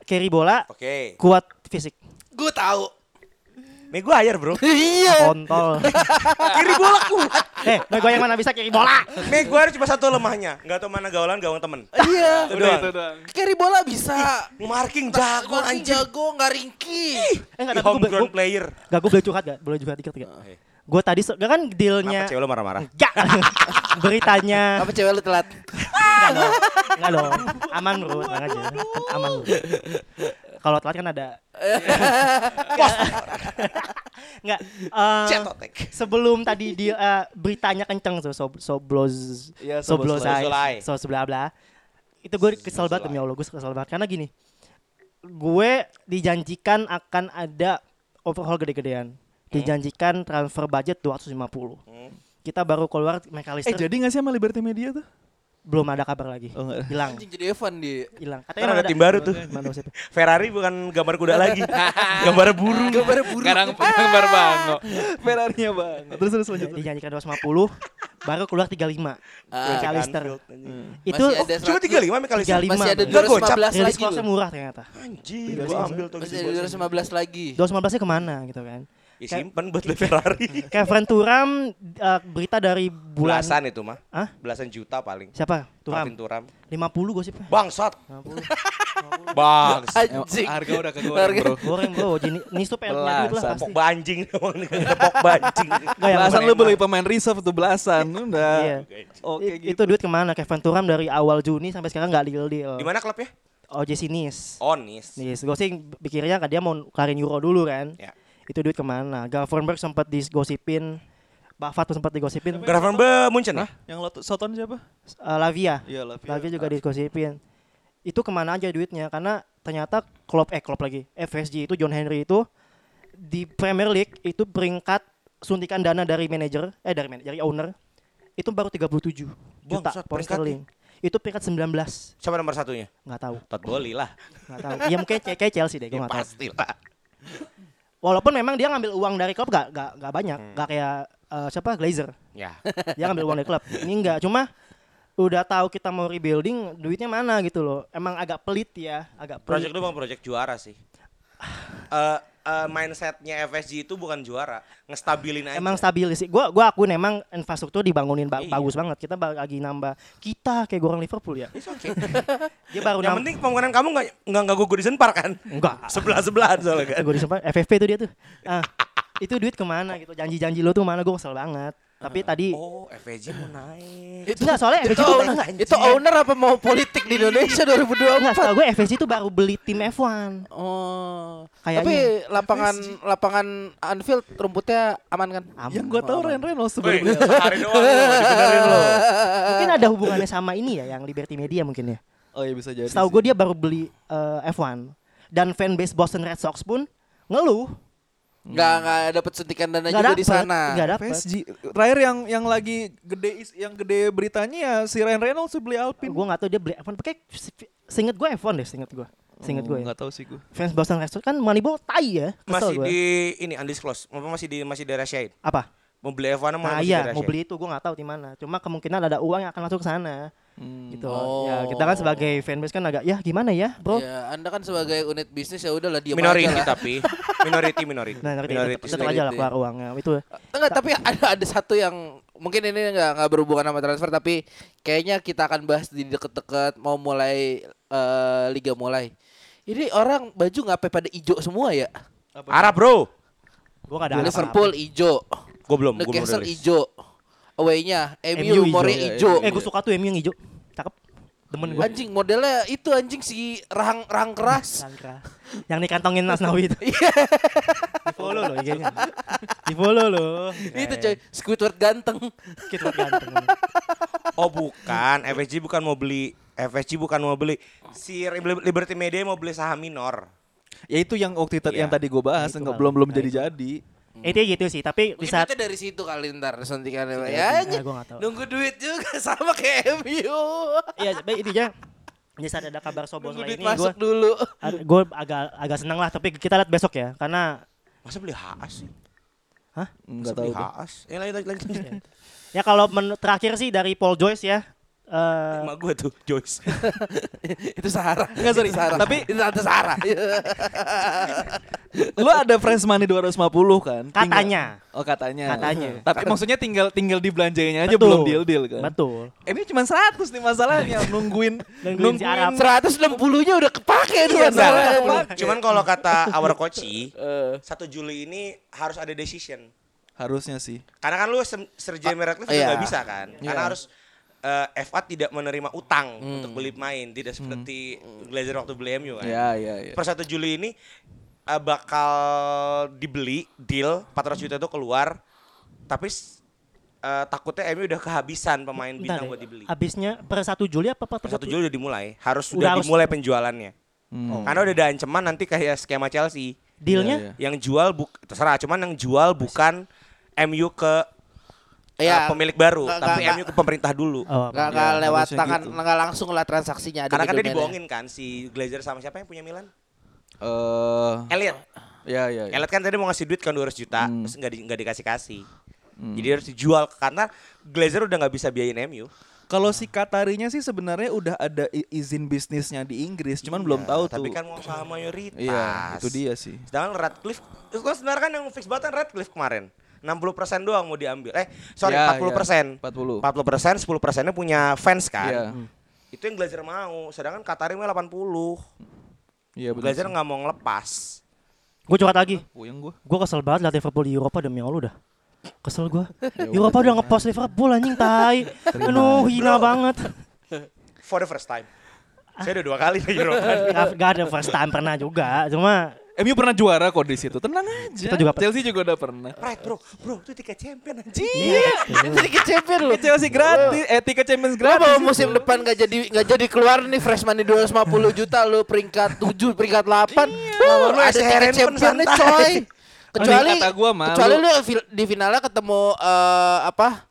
carry bola Oke. kuat fisik Gue tahu. Maguire, Bro. Iya. kontol Kiri bola kuat. eh yang mana bisa carry bola Maguire cuma satu lemahnya, enggak tahu mana gaulan gawang temen. Iya. Itu doang. doang. Carry bola bisa. Marking jago Marking anjing. jago nggak ringkih. eh gue homegrown player. Gak gue boleh curhat gak? Boleh curhat dikit gak? Gue tadi gak kan dealnya Kenapa cewek lo marah-marah? Enggak Beritanya Apa cewek lu telat? Enggak dong Enggak dong Aman bro Tenang aja Aman bro Kalau telat kan ada. Enggak eh, Cetotek. Sebelum tadi dia eh, beritanya kenceng tuh so, Sobloz Iya, Soblozai Soblozai. So sebelah belah Itu gue kesel banget demi Allah Gue kesel banget. Karena gini Gue dijanjikan akan ada overhaul gede-gedean. Dijanjikan transfer budget 250 Hmm. Kita baru keluar Eh McAllister jadi gak sih sama Liberty Media tuh? Belum ada kabar lagi. Oh, ada. Hilang, Anjing jadi Evan di hilang. Ntar ada tim baru tuh. Mana siapa? Ferrari bukan gambar kuda lagi. gambar burung. gambar burung. Sekarang gambar bango. Ferrari-nya banget. Terus terus lanjut. Dijanjikan 250, baru keluar 35. Ah, McAllister. Anfield, Itu Masih ada Cuma 35 McAllister. 35. Masih ada Enggak gocap. 215 rilis lagi loh. murah ternyata. Anjing, gua ambil tuh Masih gitu. ada 215 lagi. 215 nya ke mana gitu kan. Ya simpen buat beli Ferrari. Kevin Turam eh, berita dari bulan Belasan itu mah. Hah? Belasan juta paling. siapa? Turam. Turam. 50 gosipnya. Bangsat. 50. Bangsat. Anjing. Harga udah kegoreng bro. Goreng bro, Jini, Nis tuh pengen duit lah pasti. Pok banjing emang. Pok banjing. Belasan lu beli pemain reserve tuh belasan. Udah. Iya. Oke gitu. Itu duit ke mana? Kevin Turam dari awal Juni sampai sekarang nggak deal deal. Di mana klubnya? OJC Nis. Onis. Nis, gue sih pikirnya kan dia mau karin Euro dulu kan. Ya. Itu duit ke mana? Gravenberg sempat digosipin. Bavat tuh sempat digosipin. Gravenberg Munchen ya? Yang lot Soton siapa? Eh, Lavia. Iya Lavia. Lavia juga digosipin. Itu ke mana aja duitnya? Karena ternyata klub eh klub lagi. FSG itu John Henry itu di Premier League itu peringkat suntikan dana dari manajer eh dari manajer dari owner itu baru 37 juta Bangsat, pound sterling. Itu peringkat 19. Siapa nomor satunya? nggak tahu, Todd Bowley lah. nggak tahu. Iya mungkin kayak kayak Chelsea deh, gue Ya, nggak tahu. pasti lah. Walaupun memang dia ngambil uang dari klub gak, gak, gak banyak, gak kayak eh, siapa Glazer. Ya. Dia ngambil uang dari klub. Ini enggak, cuma udah tahu kita mau rebuilding, duitnya mana gitu loh. Emang agak pelit ya, agak pelit. Project lu bang project juara sih. Eh eh, mindsetnya FSG itu bukan juara, ngestabilin aja. Emang stabil sih. Gua gua akuin emang infrastruktur dibangunin ba- Iya. bagus banget. Kita lagi nambah. Kita kayak goreng Liverpool ya. It's okay. Dia baru Yang penting pembangunan kamu nggak nggak ganggu Goodison Park kan? Enggak. Sebelah sebelahan soalnya kan. Gue disempet FFP tuh dia tuh. Ah, itu duit ke mana gitu. Janji-janji lo tuh mana gue kesel banget. Tapi tadi Oh, FSG mau naik. Itu Enggak, soalnya itu, owner, enggak, itu owner apa mau politik di Indonesia 2024? enggak setahu gue FSG itu baru beli tim F1. Oh. Kayaknya. Tapi lapangan lapangan Anfield rumputnya aman kan? Aman. Yang gue tahu Ren Reynolds baru Wih, beli. sehari doang. Mungkin ada hubungannya sama ini ya yang Liberty Media mungkin ya. Oh iya bisa jadi. Setahu sih. gue dia baru beli eh, F1 dan fanbase Boston Red Sox pun ngeluh Nggak nggak dapat suntikan dana nggak juga di dapet, sana. nggak dapet. PSG terakhir yang yang lagi gede is- yang gede beritanya ya si Ryan Reynolds beli Alpine. Gue nggak tahu dia beli F1 pakai seinget gue F1 deh seinget gue. Seinget gue ya. Enggak tahu sih gue. Fans Boston Red Sox kan Moneyball tai ya. Kesel Masih gue. di ini undisclosed. Apa masih di masih dirahasiain? apa? Mau beli F1 mau Nah iya, mau beli itu gue nggak tahu di mana. Cuma kemungkinan ada uang yang akan masuk ke sana. Hmm. Gitu. Oh. Ya kita kan sebagai fanbase kan agak ya gimana ya, Bro? Ya, Anda kan sebagai unit bisnis ya udahlah diam Minority aja tapi minority minority. Nah, minority Tetap, tetap aja lah keluar uangnya. Itu Enggak, tapi ada ada satu yang mungkin ini nggak nggak berhubungan sama transfer tapi kayaknya kita akan bahas di deket-deket mau mulai eh, liga mulai. Ini orang baju ngapain pada ijo semua ya? Arab bro. gue gak ada. Liverpool ijo, Gue belum, Newcastle ijo, away-nya MU MU iya, ijo. Eh gue suka tuh MU yang hijau. Cakep. Demen gue. Anjing modelnya itu anjing si rahang rahang keras. Sangka. Yang dikantongin Nasnawi itu. Iya. Di follow loh IG-nya. Di follow loh. itu coy, Squidward ganteng. Kita ganteng. Oh bukan, FSG bukan mau beli FSG bukan mau beli si Liberty Media mau beli saham minor. Ya itu yang waktu itu Iya. yang tadi gue bahas nggak belum belum Nah, jadi itu. jadi. Itu gitu sih, tapi Mungkin itu dari situ kali ntar suntikannya. Iya, Ya, gua tahu. nunggu duit juga sama kayak MU. Iya, tapi intinya di saat ada kabar sobos lain duit ini gue masuk dulu. gue agak agak senang lah tapi kita lihat besok ya karena Masa beli HAS sih? Hah? Enggak tahu. HAS? Ya lanjut lanjut. lanjut. ya kalau men- terakhir sih dari Paul Joyce ya eh Emak gue tuh Joyce. itu Sahara. Enggak, sorry. Itu Sahara. Tapi- itu Tante Sahara. Lu ada friends money 250 kan? Tinggal- katanya Oh katanya. Katanya. Tapi maksudnya tinggal tinggal dibelanjainnya aja Betul. belum deal deal kan. betul Ini cuma 100 nih masalahnya nungguin Nungguin si Arab. 160-nya udah kepake tuh Iya. Cuman kalau kata our coach Eh, 1 Juli ini harus ada decision. harusnya sih. Karena kan lu Sir Jamie Ratcliffe iya. juga nggak bisa kan? Karena Iya. harus eh, FA tidak menerima utang Hmm. untuk beli main, tidak seperti Glazer waktu beli MU kan. Iya iya iya. Per 1 Juli ini eh, bakal dibeli deal 400 juta itu keluar, tapi eh, takutnya MU udah kehabisan pemain Bentar bintang deh, buat dibeli. habisnya per 1 Juli apa per Per 1 Juli udah dimulai, harus Udah sudah harus- dimulai penjualannya. Hmm. Karena udah ada ancaman nanti kayak skema Chelsea. dealnya Iya, iya. Yang jual buk terserah, cuman yang jual bukan MU ke Iya. uh, pemilik baru, Nggak- tapi nggak- MU ke pemerintah dulu. oh, Nggak Ya, lewat tangan, gitu. nggak langsung lah transaksinya Karena kan dia dibohongin kan si Glazer sama siapa yang punya Milan? Eh, Elliot. ya ya. ya. Elliot kan tadi mau ngasih duit kan 200 juta, Hmm. terus nggak di, nggak dikasih kasih. Jadi harus dijual karena Glazer udah nggak bisa biayain MU. Kalau si Qatarinya sih sebenarnya udah ada izin bisnisnya di Inggris, cuman belum tahu tuh. Tapi kan mau sama mayoritas. Iya, itu dia sih. Sedangkan Radcliffe, itu kan sebenarnya kan yang fix banget kan Radcliffe kemarin. 60% doang mau diambil. Eh, sorry, Ya, 40%. ya, 40. 40 persen, 10 persennya punya fans kan. Iya. Itu yang Glazer mau. Sedangkan Qatari mah 80. Iya benar. Glazer nggak mau ngelepas. Gue curhat lagi. Puyeng gua. Gue kesel banget liat Liverpool di Eropa demi Allah dah. Kesel gue. Ya Eropa udah ngepost Liverpool anjing tai. Aduh hina banget. For the first time. Saya udah dua kali di Eropa. Gak, gak ada first time pernah juga. Cuma MU pernah juara kok di situ. Tenang aja. Kita juga- Chelsea juga udah pernah. right bro, bro itu tiket champion anjing. Iya, itu tiket champion. Tiket Chelsea gratis, eh tiket Champions gratis. musim depan gak jadi nggak jadi keluar nih freshman di 250 juta lu peringkat 7 peringkat 8. Lu ada SC tiket championnya santai. coy. Kecuali kata gua mah, kecuali fil- di finalnya ketemu eh, apa?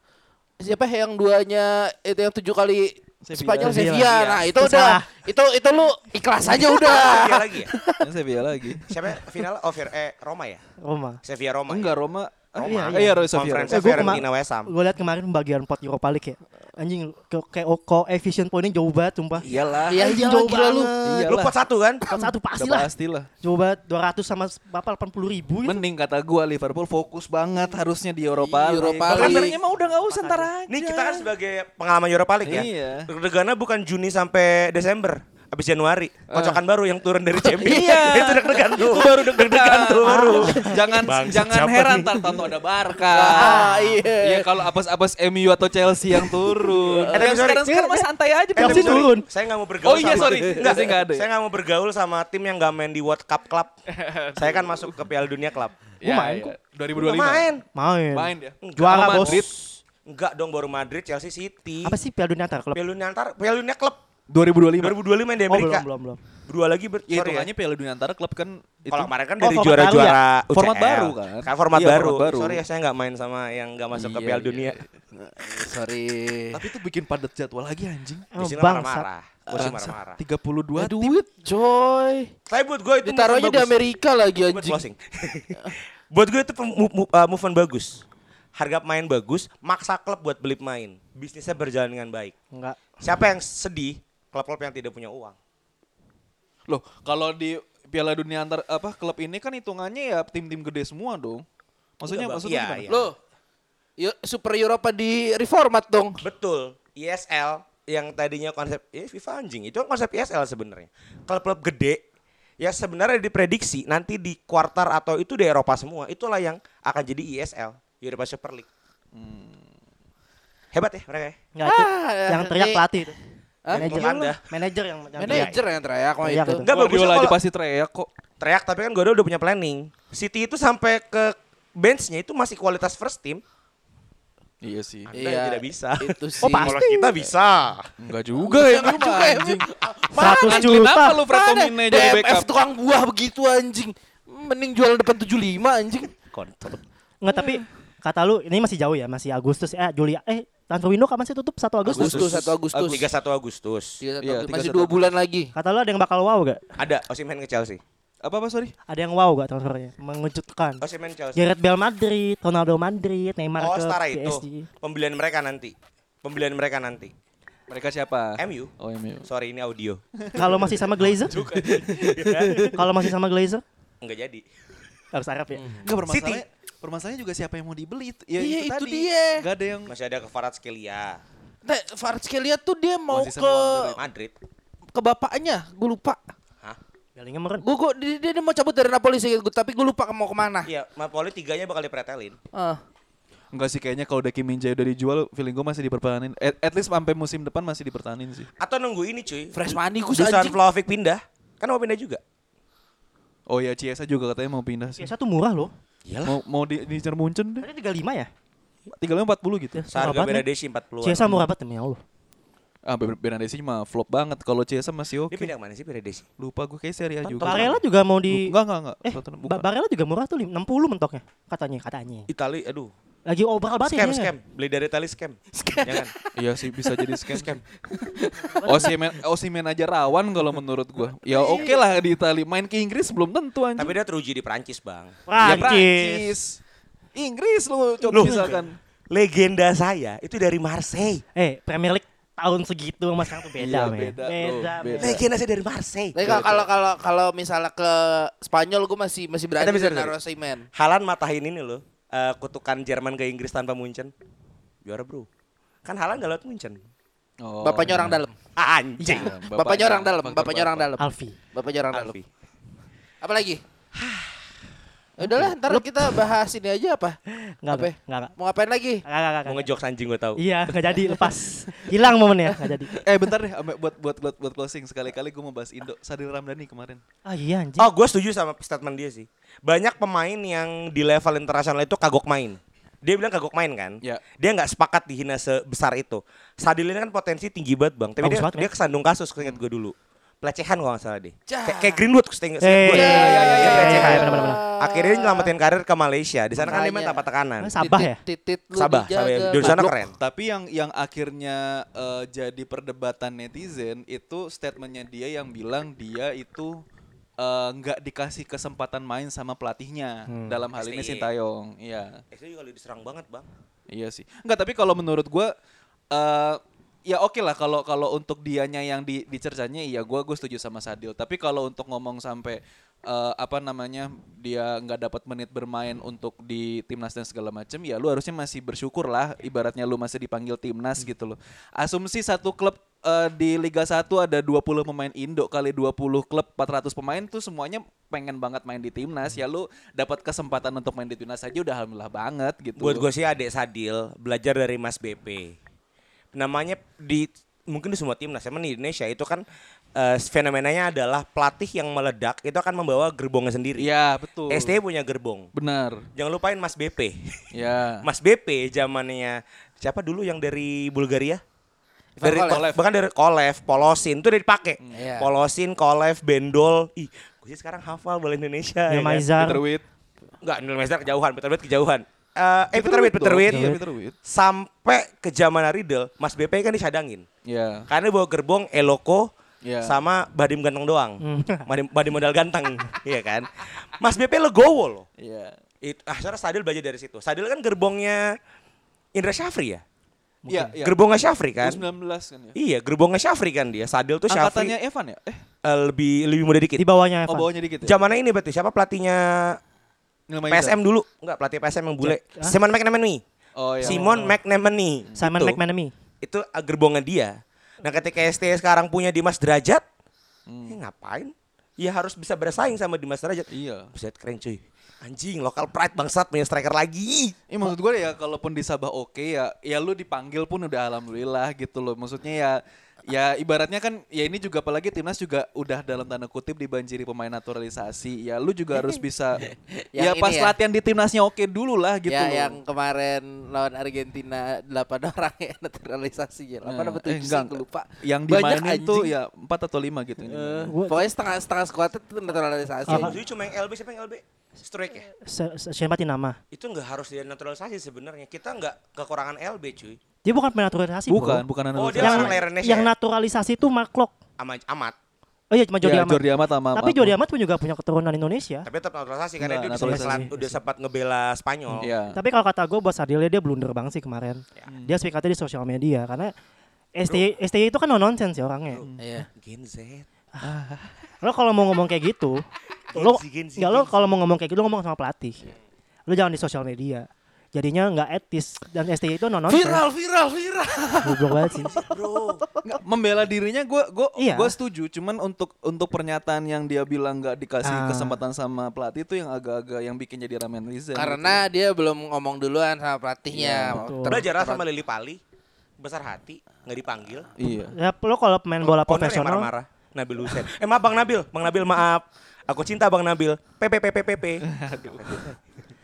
Siapa yang duanya itu yang tujuh kali. Spanyol Sevilla. Sevilla. Nah, itu udah itu itu lu ikhlas aja udah. Sevilla lagi ya? Yang Sevilla lagi. Siapa final oh Fir- eh Roma ya? Roma. Sevilla Roma. Enggak ya? Roma. Roma. Iya, iya, Sevilla. Conference Eh, gua kema- Fiorentina West Ham. Gue liat kemarin pembagian pot Europa League ya. Anjing ke- kayak koefisien poinnya jauh banget sumpah. Iyalah. Iya, Anjing iya jauh gila lu. banget. Lu pot satu kan? Pot satu pasti lah. pasti lah. Jauh banget 200 sama berapa 80 ribu gitu. Mending kata gua Liverpool fokus banget harusnya di Europa Di League. Europa Kabarnya League. mah udah gak usah ntar aja. Nih kita kan sebagai pengalaman Europa League ya. Iya. Deg-degannya bukan Juni sampai Desember. Habis Januari, kocokan baru yang turun dari champion. Iya. itu deg-degan tuh. Itu baru deg-degan tuh baru. jangan Bangsat jangan heran tar tahu ada Barca. Ah, iya. Iya kalau apes-apes MU atau Chelsea yang turun. Eh, tapi sorry. sekarang sekarang mah santai aja. Eh, Chelsea turun. Saya nggak mau bergaul Oh iya, sama sorry. Enggak, Chelsea nggak ada ya? Saya nggak mau bergaul sama tim yang nggak main di World Cup Club. saya kan masuk ke Piala Dunia Club. Ya, main ya. kok. 2025. Main. Main. Main ya. Juara, Bos. Madrid. Enggak dong baru Madrid, Chelsea City. Apa sih Piala Dunia antar klub? Piala Dunia antar Piala Dunia Club 2025. 2025 main di Oh, Amerika. belum, belum, belum. Berdua lagi ber Ya sorry hitungannya Piala Dunia antara klub kan itu. Kalau kemarin kan Oh, dari format juara-juara Format UCL. baru kan? Kan format, Iya, baru. format baru. Sorry ya saya nggak main sama yang nggak masuk ke Iya, Piala iya, Dunia. Sorry. Tapi itu bikin padat jadwal lagi anjing. Di sini bangsat. marah-marah. Sih marah-marah. 32 Ya, tim. duit coy. Tapi buat gue itu Ditaruhnya di. Amerika lagi anjing. buat gue itu uh, movement bagus. Harga pemain bagus, maksa klub buat beli pemain. Bisnisnya berjalan dengan baik. Enggak. Siapa yang sedih? Klub-klub yang tidak punya uang. Loh, kalau di Piala Dunia antar apa klub ini kan hitungannya ya tim-tim gede semua dong. Maksudnya Iya, maksudnya iya, gimana? iya. Loh. Super Eropa di reformat dong. Betul. ISL yang tadinya konsep eh FIFA anjing itu kan konsep ISL sebenarnya. Klub-klub gede ya sebenarnya diprediksi nanti di kuartal atau itu di Eropa semua itulah yang akan jadi ISL Europa Super League. Hebat ya mereka. ya? Enggak itu Ah, yang teriak ini- pelatih itu. Hah? Manajer Anda. Manajer yang. Manajer yang teriak mah Iya, itu. gitu. Enggak bagusnya Guardiola aja pasti teriak kok. teriak tapi kan Guardiola udah punya planning. City itu sampai ke benchnya itu masih kualitas first team. Iya sih. Anda yang tidak bisa. Itu sih. Oh, pasti. Kalau kita bisa. Enggak juga ya Enggak juga, anjing. 100 Ngancurin juta. apa lu Fred Mana Tomine jadi DMF backup? tukang buah begitu anjing. Mending jual depan 75 anjing. Kontol. Enggak tapi kata lu ini masih jauh ya, masih Agustus eh Juli eh transfer window kapan sih tutup 1 Agustus? Agustus 1 Agustus. 31 Agustus. Iya, Iya, satu- masih 31 dua bulan lagi. Kata lu ada yang bakal wow gak? Ada Osimhen ke Chelsea. Apa apa sorry? Ada yang wow gak transfernya? Mengejutkan. Osimhen Chelsea. Gareth Bale Madrid, Ronaldo Madrid, Neymar Oh, ke setara itu. PSG. Pembelian mereka nanti. Pembelian mereka nanti. Mereka siapa? MU. Oh MU. Sorry ini audio. Kalau masih sama Glazer? Kalau masih sama Glazer? Enggak jadi. Harus Arab ya. Enggak permasalahannya. Permasalahannya juga siapa yang mau dibeli itu. Ya, Iya, itu tadi. dia. Gak ada yang Masih ada ke Kvaratskhelia. Nah, Kvaratskhelia tuh dia mau Masih ke Madrid. ke bapaknya, gue lupa. Hah? Bellingham meren. Gue gua, dia, dia, dia mau cabut dari Napoli sih, gua- tapi gue lupa mau ke mana. Iya, Napoli tiganya bakal dipretelin. Ah. Enggak sih kayaknya kalau udah Kim Min Jae udah dijual feeling gue masih dipertahanin. At, at least sampai musim depan masih dipertahanin sih. Atau nunggu ini cuy. Fresh money gue Dusan. Vlahovic pindah. Kan mau pindah juga. Oh ya Ciesa juga katanya mau pindah sih. Biasa tuh murah loh. Iyalah. Mau mau di di Munchen deh. Tadi 35 ya? 35 40 gitu. Ya, murah banget, Beradesi 40-an. Ciesa murah banget demi Allah. Ah Be- Bernadesi mah flop banget. Kalau Ciesa masih oke. Dia pindah ke mana sih Beradesi? Lupa gue kayak Serie A juga. Barella juga mau di Enggak enggak enggak. Eh. Barella juga murah tuh lim- 60 mentoknya. Katanya, katanya. Itali, aduh. Lagi obral banget Scam, ya. scam. Beli dari Itali scam. Jangan. Iya sih bisa jadi scam scam. Osimen Osimen aja rawan kalau menurut gua. Ya oke lah di Itali. Main ke Inggris belum tentu anjing. Tapi dia teruji di Prancis, Bang. Ya, Prancis. Inggris lu coba Loh. misalkan. Legenda saya itu dari Marseille. Eh, Premier League tahun segitu sama sekarang tuh beda, Iya, men. beda, bro, Beda, beda. men. Legendanya dari Marseille. Tapi kalau kalau kalau misalnya ke Spanyol gue masih masih berani naruh. Osimhen. Halan matahin ini loh. Eh, kutukan Jerman ke Inggris tanpa Munchen. Juara bro. Kan Halan gak lewat Munchen. Oh, Bapaknya orang dalam. Anjing. Bapaknya orang dalam, bapaknya orang bapak. dalam. Alfi. Bapaknya orang dalam. Alfi. Ya Udahlah, ntar kita bahas ini aja apa? Enggak, Apa? enggak, enggak, enggak. Mau ngapain lagi? Enggak, enggak, Mau ngejokes anjing gue tau. Iya, enggak jadi lepas. Hilang momennya, enggak jadi. Eh bentar deh, ame- buat buat buat buat closing sekali-kali gue mau bahas Indo. Sadil Ramdhani kemarin. Ah iya anjing. Oh gue setuju sama statement dia sih. Banyak pemain yang di level internasional itu kagok main. Dia bilang kagok main kan. Ya. Dia nggak sepakat dihina sebesar itu. Sadil ini kan potensi tinggi banget bang. Tapi Bagus dia, banget, dia kesandung kasus keinget gue dulu. Pelecehan kalau nggak salah deh. Kayak kayak Greenwood gue. iya, iya, iya, iya, pelecehan. Akhirnya nyelamatin karir ke Malaysia. Di sana kan dia main tanpa tekanan. Ah, Sabah ya? Titit, lu Sabah. Sabah. Di sana keren. Tapi yang yang akhirnya eh, jadi perdebatan netizen itu statementnya dia yang bilang dia itu eh, nggak dikasih kesempatan main sama pelatihnya dalam hal ini. Sintayong. Iya. Itu juga diserang banget bang. Iya sih. Enggak, tapi kalau menurut gua eh ya oke lah kalau kalau untuk dianya yang di dicercanya iya gua gue setuju sama Sadil. Tapi kalau untuk ngomong sampai eh, apa namanya dia nggak dapat menit bermain untuk di timnas dan segala macam ya lu harusnya masih bersyukur lah ibaratnya lu masih dipanggil timnas gitu loh. Asumsi satu klub eh, di Liga 1 ada 20 pemain Indo kali 20 klub 400 pemain tuh semuanya pengen banget main di timnas ya lu dapat kesempatan untuk main di timnas aja udah alhamdulillah banget gitu. Buat gue sih adik Sadil belajar dari Mas BP. Namanya di mungkin di semua timnas, emang di Indonesia itu kan eh, fenomenanya adalah pelatih yang meledak itu akan membawa gerbongnya sendiri. Iya, betul. STY punya gerbong. Benar. Jangan lupain Mas BP. Ya. Mas BP zamannya siapa dulu yang dari Bulgaria? Ivan Dari Kolev. bahkan dari Kolev, Polosin itu udah dipakai. Iya. Polosin, Kolev, Bendol. Ih, gue sih sekarang hafal bola Indonesia. ya Neil kan? Maizar. Peter Witt. Enggak, Neil Maizar kejauhan, Peter Witt kejauhan. Eh, eh Peter Witt, Peter. Witt. Iya, Peter Witt. Sampai ke zaman Riddle, Mas BP kan disadangin. Ya. Karena dia bawa gerbong Eloko Iya. sama Badim ganteng doang. Badim, Badim modal ganteng, iya kan? Mas BP legowo loh. Iya. Itu, ah, sekarang Sadil belajar dari situ. Sadil kan gerbongnya Indra Syafri ya? Iya, iya. Gerbongnya Syafri kan? 19 kan ya. Iya, gerbongnya Syafri kan dia. Sadil tuh Syafri Angkatannya Evan ya? Eh, eh, lebih lebih muda dikit. Di bawahnya oh Evan. bawahnya dikit ya? Zamannya ini berarti siapa pelatihnya. PSM dulu? Enggak, pelatih PSM yang bule. Hah? Simon McNamee. Oh iya. Simon McNamee. Simon Itu. McManamy. Itu gerbongnya dia. Nah, ketika ST sekarang punya Dimas Derajat, eh, ngapain? Ya harus bisa bersaing sama Dimas Derajat. Iya. Buset keren cuy. Anjing, lokal pride bangsat punya striker lagi. Iya maksud gue ya kalaupun di Sabah oke ya ya lu dipanggil pun udah alhamdulillah gitu loh. Maksudnya ya ya ibaratnya kan ya ini juga apalagi timnas juga udah dalam tanda kutip dibanjiri pemain naturalisasi. Ya lu juga harus bisa ya Yang pas ya. latihan di timnasnya oke dulu lah gitu ya loh. yang kemarin lawan Argentina 8 orang ya naturalisasi ya. 8 Nah, apa 7 eh, sih enggak, gue lupa. Yang Banyak dimainin tuh anjing. ya 4 atau 5 gitu. Gua- pokoknya setengah setengah skuadnya tuh naturalisasi. Jadi cuma yang LB siapa yang LB? Strike ya? Se- se- Siapa nama? Itu nggak harus dia naturalisasi sebenarnya. Kita nggak kekurangan LB cuy. Dia bukan penaturalisasi, Bukan, bro. bukan Oh, dia naturalisasi. Yang, Indonesia yang ya? naturalisasi itu Marklock. Ama, amat. Oh iya cuma Jordi Ya, Amat. Jordi Amat sama Tapi Jordi Amat pun juga punya keturunan Indonesia. Tapi tetap naturalisasi karena Enggak, dia udah naturalisasi. sempat, udah sempat ngebela Spanyol. Iya. Tapi kalau kata gue buat Sadil dia blunder banget sih kemarin. Dia speak out di sosial media karena STY, STY itu kan no nonsense ya orangnya. Iya. Gen Z. Lo kalau mau ngomong kayak gitu, lo nggak lo kalau mau ngomong kayak gitu lo ngomong sama pelatih. Lo jangan di sosial media. Jadinya nggak etis dan STY itu no nonsense. Viral, viral, viral. Goblok banget sih. Nggak, membela dirinya gue gue Iya. gue setuju cuman untuk untuk pernyataan yang dia bilang nggak dikasih Ah. kesempatan sama pelatih itu yang agak-agak yang bikin jadi ramen netizen Karena dia belum ngomong duluan sama pelatihnya. betul. Ter- Belajar sama Lili Pali. Besar hati, nggak dipanggil. gitu. iya Ya lo kalau pemain bola profesional, marah-marah. Nabil Hussein. Eh maaf Bang Nabil, Bang Nabil maaf. Aku cinta Bang Nabil. PPPPPP.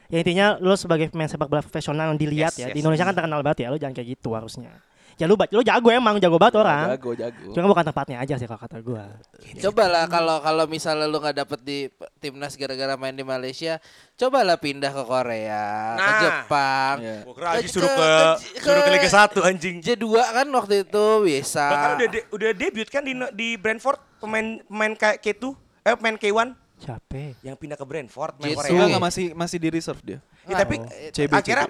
ya intinya lo sebagai pemain sepak bola profesional yang dilihat Yes, ya yes. di Indonesia kan terkenal banget ya lo jangan kayak gitu harusnya. Ya lu lo jago emang jago banget orang. jago jago Cuma bukan tempatnya aja sih kalau kata gua. Cobalah kalau kalau misalnya lu nggak dapet di timnas gara-gara main di Malaysia, cobalah pindah ke Korea, ke Nah. Jepang. Iya. Gua kira Aji Ke- suruh ke- ke, ke- suruh ke Liga 1 anjing. J2 kan waktu itu bisa. Bahkan udah de- udah debut kan di di Brentford pemain pemain kayak K2 eh pemain K1 Siapa? yang pindah ke Brentford main Jitsu. Korea. Enggak, masih masih di reserve dia Ya, tapi Oh. CB, akhirnya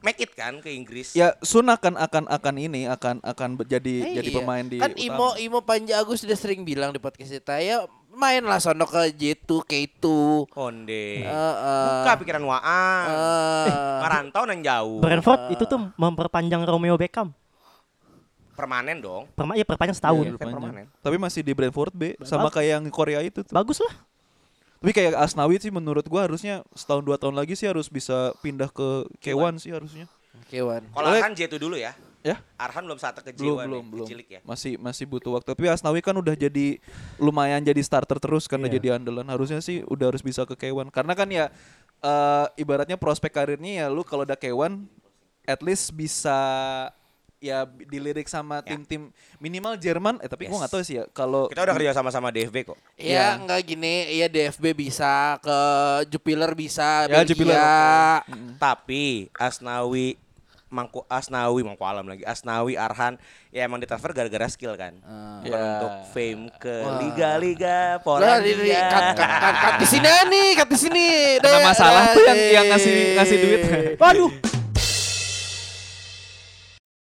make it kan ke Inggris. Ya Sun akan akan akan ini akan akan jadi Eh, jadi iya. pemain di kan utama. Imo Imo Panja Agus sudah sering bilang di podcast kita ya mainlah sono ke J2 K2 Konde. Heeh. Buka pikiran Waan. Eh, Merantau nang jauh. Brentford itu tuh memperpanjang Romeo Beckham. Permanen dong. Perma ya perpanjang setahun. Iya, Kan perpanjang. permanen. Tapi masih di Brentford B sama kayak yang Korea itu tuh. Bagus lah. Tapi kayak Asnawi sih menurut gua harusnya setahun dua tahun lagi sih harus bisa pindah ke K1 sih harusnya. Kewan. Kalau Oleh- Arhan J2 dulu ya. Ya? Arhan belum saat ke Belum J1 belum nih, belum. Cilik ya. Masih masih butuh waktu. Tapi Asnawi kan udah jadi lumayan jadi starter terus karena Iya. jadi andalan. Harusnya sih udah harus bisa ke K1. Karena kan ya eh, ibaratnya prospek karirnya ya lu kalau udah K1 at least bisa ya dilirik sama Ya. tim-tim minimal Jerman eh tapi gua Yes. nggak tahu sih ya kalau Kita udah kerja sama sama DFB kok. Ya Iya. enggak gini, ya DFB bisa ke Jupiler bisa, Ya, Belgia. Jupiler, Tapi Asnawi Mangku Asnawi Mangku Alam lagi Asnawi Arhan ya emang ditransfer gara-gara skill kan Bukan Ya. untuk fame ke liga-liga Polandia kat, kat, kat, kat di sini nih, kat di sini. Deh, masalah tuh yang yang ngasih ngasih duit. Waduh.